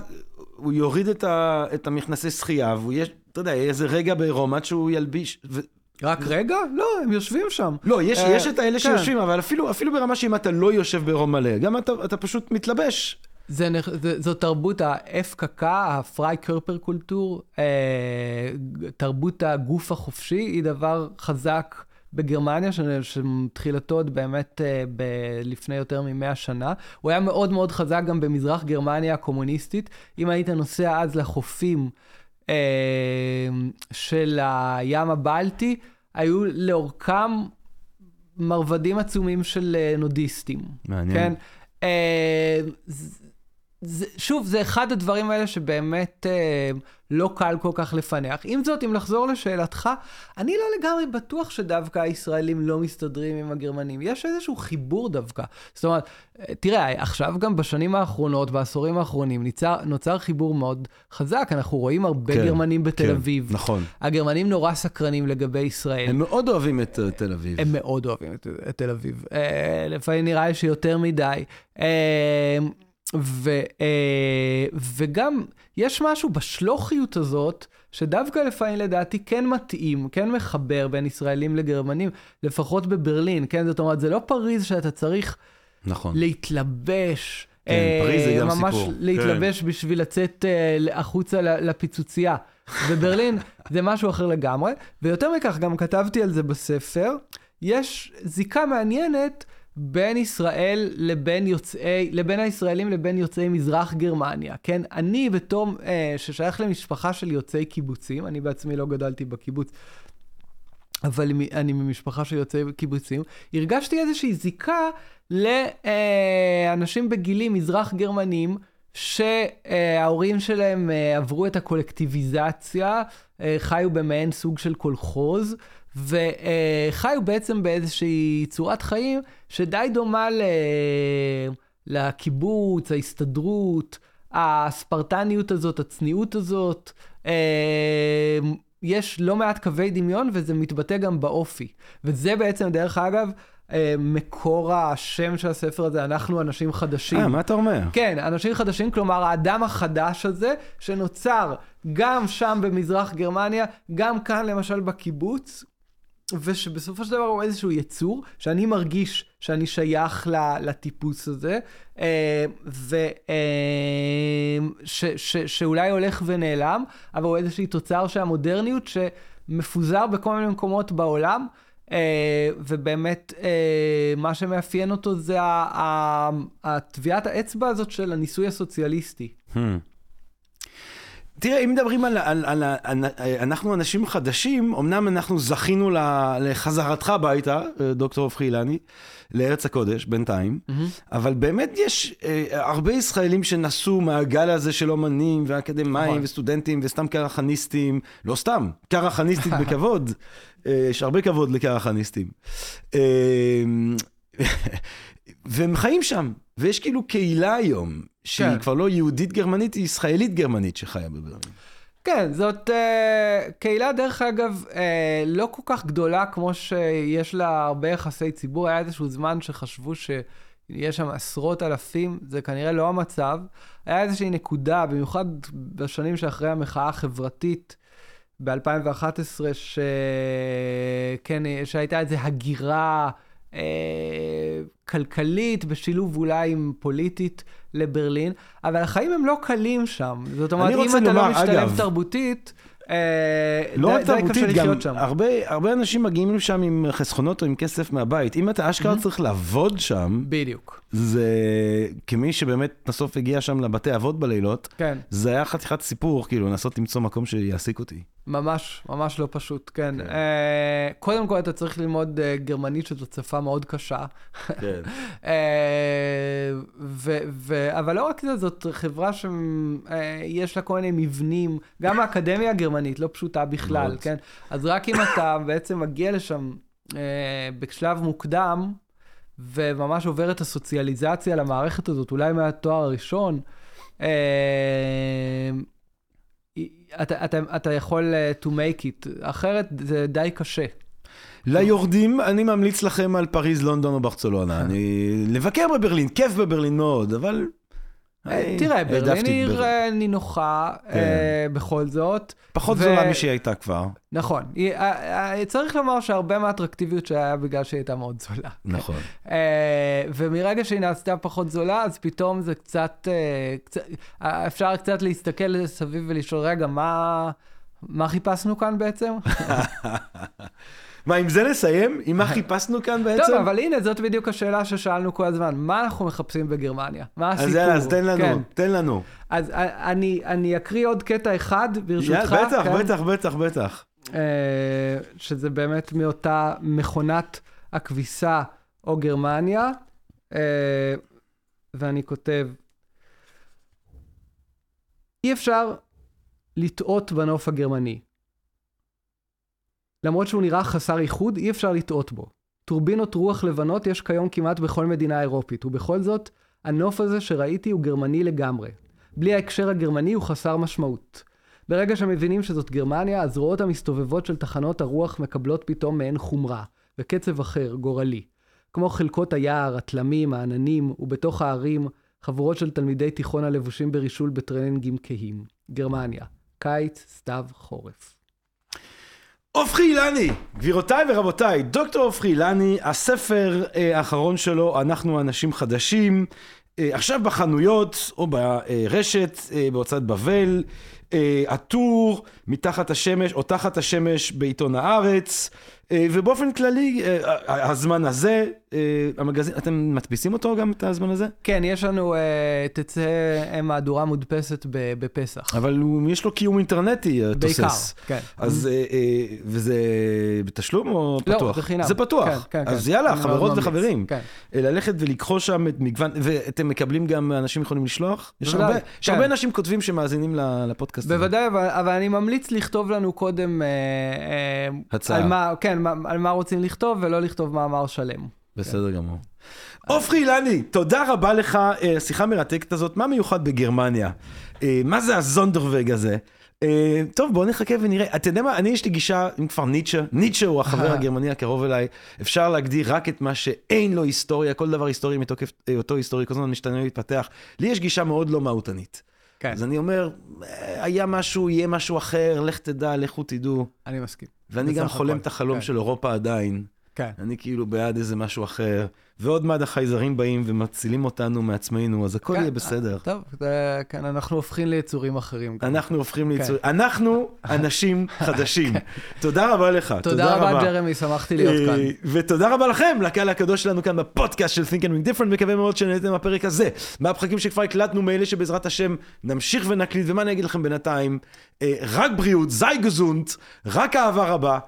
הוא יוריד את, ה, את המכנסי שחייה, והוא יש, אתה יודע, איזה רגע בעירום עד שהוא ילביש, ו, רק רגע? לא, הם יושבים שם. לא, יש, אה, יש את האלה כן. שיושבים, אבל אפילו, אפילו ברמה שאם אתה לא יושב ברום מלא, גם אתה, אתה פשוט מתלבש. זה, זה, זו תרבות ההפקקה, הפריי קרפר קולטור, אה, תרבות הגוף החופשי, היא דבר חזק בגרמניה, ש- שתחילתו עוד באמת אה, ב- לפני יותר ממאה שנה. הוא היה מאוד מאוד חזק גם במזרח גרמניה הקומוניסטית. אם היית נוסע אז לחופים אה, של הים הבלטי, היו לאורכם מרבדים עצומים של אה, נודיסטים. מעניין. כן. ז- זה, שוב, זה אחד הדברים האלה שבאמת אה, לא קל כל כך לפענח. עם זאת, אם לחזור לשאלתך, אני לא לגמרי בטוח שדווקא הישראלים לא מסתדרים עם הגרמנים. יש איזשהו חיבור דווקא. זאת אומרת, אה, תראה, עכשיו גם בשנים האחרונות, בעשורים האחרונים, ניצר, נוצר חיבור מאוד חזק. אנחנו רואים הרבה כן, גרמנים בתל כן, אביב. נכון. הגרמנים נורא סקרנים לגבי ישראל. הם מאוד אוהבים את אה, תל אביב. הם מאוד אוהבים את, את תל אביב. אה, לפעמים נראה לי שיותר מדי. אה, ו, אה, וגם יש משהו בשלוחיות הזאת, שדווקא לפעמים לדעתי כן מתאים, כן מחבר בין ישראלים לגרמנים, לפחות בברלין, כן? זאת אומרת, זה לא פריז שאתה צריך נכון. להתלבש. כן, אה, פריז זה גם ממש סיפור. להתלבש בשביל לצאת אה, החוצה לפיצוצייה. וברלין זה משהו אחר לגמרי. ויותר מכך, גם כתבתי על זה בספר, יש זיקה מעניינת בין ישראל לבין יוצאי, לבין הישראלים לבין יוצאי מזרח גרמניה, כן? אני בתור, אה, ששייך למשפחה של יוצאי קיבוצים, אני בעצמי לא גדלתי בקיבוץ, אבל אני ממשפחה של יוצאי קיבוצים, הרגשתי איזושהי זיקה לאנשים בגילים מזרח גרמנים, שההורים שלהם אה, עברו את הקולקטיביזציה, אה, חיו במעין סוג של קולחוז, וחיו בעצם באיזושהי צורת חיים שדי דומה ל... לקיבוץ, ההסתדרות, הספרטניות הזאת, הצניעות הזאת. אה, יש לא מעט קווי דמיון וזה מתבטא גם באופי. וזה בעצם, דרך אגב, אה, מקור השם של הספר הזה, אנחנו אנשים חדשים. אה, מה אתה אומר? כן, אנשים חדשים, כלומר האדם החדש הזה, שנוצר גם שם במזרח גרמניה, גם כאן למשל בקיבוץ, ושבסופו של דבר הוא איזשהו יצור, שאני מרגיש שאני שייך לטיפוס הזה, אה, ו... אה, הולך ונעלם, אבל הוא איזושהי תוצר של המודרניות שמפוזר בכל מיני מקומות בעולם. אה, ובאמת, מה שמאפיין אותו זה הטביעת האצבע הזאת של הניסוי הסוציאליסטי. Hmm. תראה, אם מדברים על, על, על, על, אנחנו אנשים חדשים, אמנם אנחנו זכינו לחזרתך הביתה, דוקטור הופכי אילני, לארץ הקודש, בינתיים, אבל באמת יש אה, הרבה ישראלים שנסעו מהגל הזה של אומנים ואקדמאים נכון. וסטודנטים וסתם קרחניסטים, לא סתם, קרחניסטית בכבוד, אה, יש הרבה כבוד לקרחניסטים. אה, והם חיים שם, ויש כאילו קהילה היום, שהיא כן. כבר לא יהודית גרמנית, היא ישראלית גרמנית שחיה בברלין. כן, זאת uh, קהילה, דרך אגב, uh, לא כל כך גדולה כמו שיש לה הרבה יחסי ציבור. היה איזשהו זמן שחשבו שיש שם עשרות אלפים, זה כנראה לא המצב. היה איזושהי נקודה, במיוחד בשנים שאחרי המחאה החברתית, ב-2011, שכן, שהייתה איזו הגירה אה, כלכלית, בשילוב אולי עם פוליטית לברלין, אבל החיים הם לא קלים שם. זאת אומרת, אם אתה לומר, לא משתלב אגב, תרבותית, אה, לא די- רק די קשה תרבותית, גם לחיות שם. הרבה, הרבה אנשים מגיעים לשם עם חסכונות או עם כסף מהבית. אם אתה אשכרה צריך לעבוד שם, בדיוק. זה כמי שבאמת בסוף הגיע שם לבתי אבות בלילות, כן, זה היה חתיכת סיפור, כאילו, לנסות למצוא מקום שיעסיק אותי. ממש, ממש לא פשוט, כן. כן. אה, קודם כל אתה צריך ללמוד אה, גרמנית, שזו שפה מאוד קשה. כן. אה, ו, ו, אבל לא רק זה, זאת חברה שיש לה כל מיני מבנים, גם האקדמיה הגרמנית לא פשוטה בכלל, מאוד. כן? אז רק אם אתה בעצם מגיע לשם אה, בשלב מוקדם, וממש עובר את הסוציאליזציה למערכת הזאת, אולי מהתואר הראשון, אה, אתה, אתה, אתה יכול אה, to make it, אחרת זה די קשה. ליורדים, אני ממליץ לכם על פריז, לונדון או ברצלונה. אני... לבקר בברלין, כיף בברלין מאוד, אבל תראה, העדפתי ברלין היא עיר. אה, נינוחה כן. אה, בכל זאת. פחות זולה משהיא הייתה כבר. נכון. אה, אה, צריך לומר שהרבה מהאטרקטיביות שהיה בגלל שהיא הייתה מאוד זולה. נכון. אה, ומרגע שהיא נעשתה פחות זולה, אז פתאום זה קצת, אה, אה, אפשר קצת להסתכל סביב ולשאול, רגע, מה, מה חיפשנו כאן בעצם? מה, עם זה נסיים? עם מה חיפשנו כאן בעצם? טוב, אבל הנה, זאת בדיוק השאלה ששאלנו כל הזמן. מה אנחנו מחפשים בגרמניה? מה הסיפור? אז יאללה, אז תן לנו, כן. תן לנו. אז אני, אני אקריא עוד קטע אחד, ברשותך. יאללה, בטח, כן? בטח, בטח, בטח. אה, שזה באמת מאותה מכונת הכביסה או גרמניה, אה, ואני כותב, אי אפשר לטעות בנוף הגרמני. למרות שהוא נראה חסר איחוד, אי אפשר לטעות בו. טורבינות רוח לבנות יש כיום כמעט בכל מדינה אירופית, ובכל זאת, הנוף הזה שראיתי הוא גרמני לגמרי. בלי ההקשר הגרמני הוא חסר משמעות. ברגע שמבינים שזאת גרמניה, הזרועות המסתובבות של תחנות הרוח מקבלות פתאום מעין חומרה, וקצב אחר, גורלי. כמו חלקות היער, התלמים, העננים, ובתוך הערים, חבורות של תלמידי תיכון הלבושים ברישול בטרנינגים כהים. גרמניה, קיץ, סתיו, חורף. עופרי אילני, גבירותיי ורבותיי, דוקטור עופרי אילני, הספר אה, האחרון שלו, אנחנו אנשים חדשים, אה, עכשיו בחנויות או ברשת, אה, בהוצאת בבל, הטור, מתחת השמש או תחת השמש בעיתון הארץ, ובאופן כללי, הזמן הזה, המגזין, אתם מדפיסים אותו גם, את הזמן הזה? כן, יש לנו, אה, תצא אה, מהדורה מודפסת בפסח. אבל יש לו קיום אינטרנטי, אה, בעיקר, תוסס. כן. אז, אה, אה, וזה בתשלום או לא, פתוח? זה חינם. זה פתוח. כן, כן, אז כן. יאללה, חברות. וחברים. כן. אה, ללכת ולקחו שם את מגוון, ואתם מקבלים גם, אנשים יכולים לשלוח? יש הרבה, יש כן. הרבה אנשים כותבים שמאזינים לפודקאסט. בוודאי, אבל, אני ממליץ לכתוב לנו קודם אה, אה, הצעה. כן, על מה רוצים לכתוב, ולא לכתוב מאמר שלם. בסדר גמור. עופרי אילני, תודה רבה לך, אה, השיחה המרתקת הזאת, מה מיוחד בגרמניה? אה, מה זה הזונדרווג' הזה? אה, טוב, בואו נחכה ונראה. אתה יודע מה, אני יש לי גישה, אם כבר ניטשה, ניטשה הוא החבר הגרמני הקרוב אליי, אפשר להגדיר רק את מה שאין לו היסטוריה, כל דבר היסטורי מתוקף אותו היסטורי, כל הזמן משתנה ומתפתח. לי יש גישה מאוד לא מהותנית. כן, אז אני אומר, היה משהו, יהיה משהו אחר, לך תדע, לכו תדעו. אני מסכים. ואני גם חולם את החלום כן. של אירופה עדיין. כן. אני כאילו בעד איזה משהו אחר, ועוד מעט החייזרים באים ומצילים אותנו מעצמנו, אז הכל כן, יהיה בסדר. טוב, זה, כן, אנחנו הופכים ליצורים אחרים. אנחנו הופכים כן. ליצור... אנחנו אנשים חדשים. תודה רבה לך. תודה רבה, ג'רמי, שמחתי להיות כאן. אה, ותודה רבה לכם, לקהל הקדוש שלנו כאן בפודקאסט של Think and Ring Different, מקווה מאוד שנהנתם מהפרק הזה, מהפרקים שכבר הקלטנו, מאלה שבעזרת השם נמשיך ונקליט, ומה אני אגיד לכם בינתיים? אה, רק בריאות, זי גזונט, רק אהבה רבה,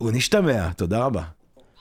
ונשתמע. תודה רבה.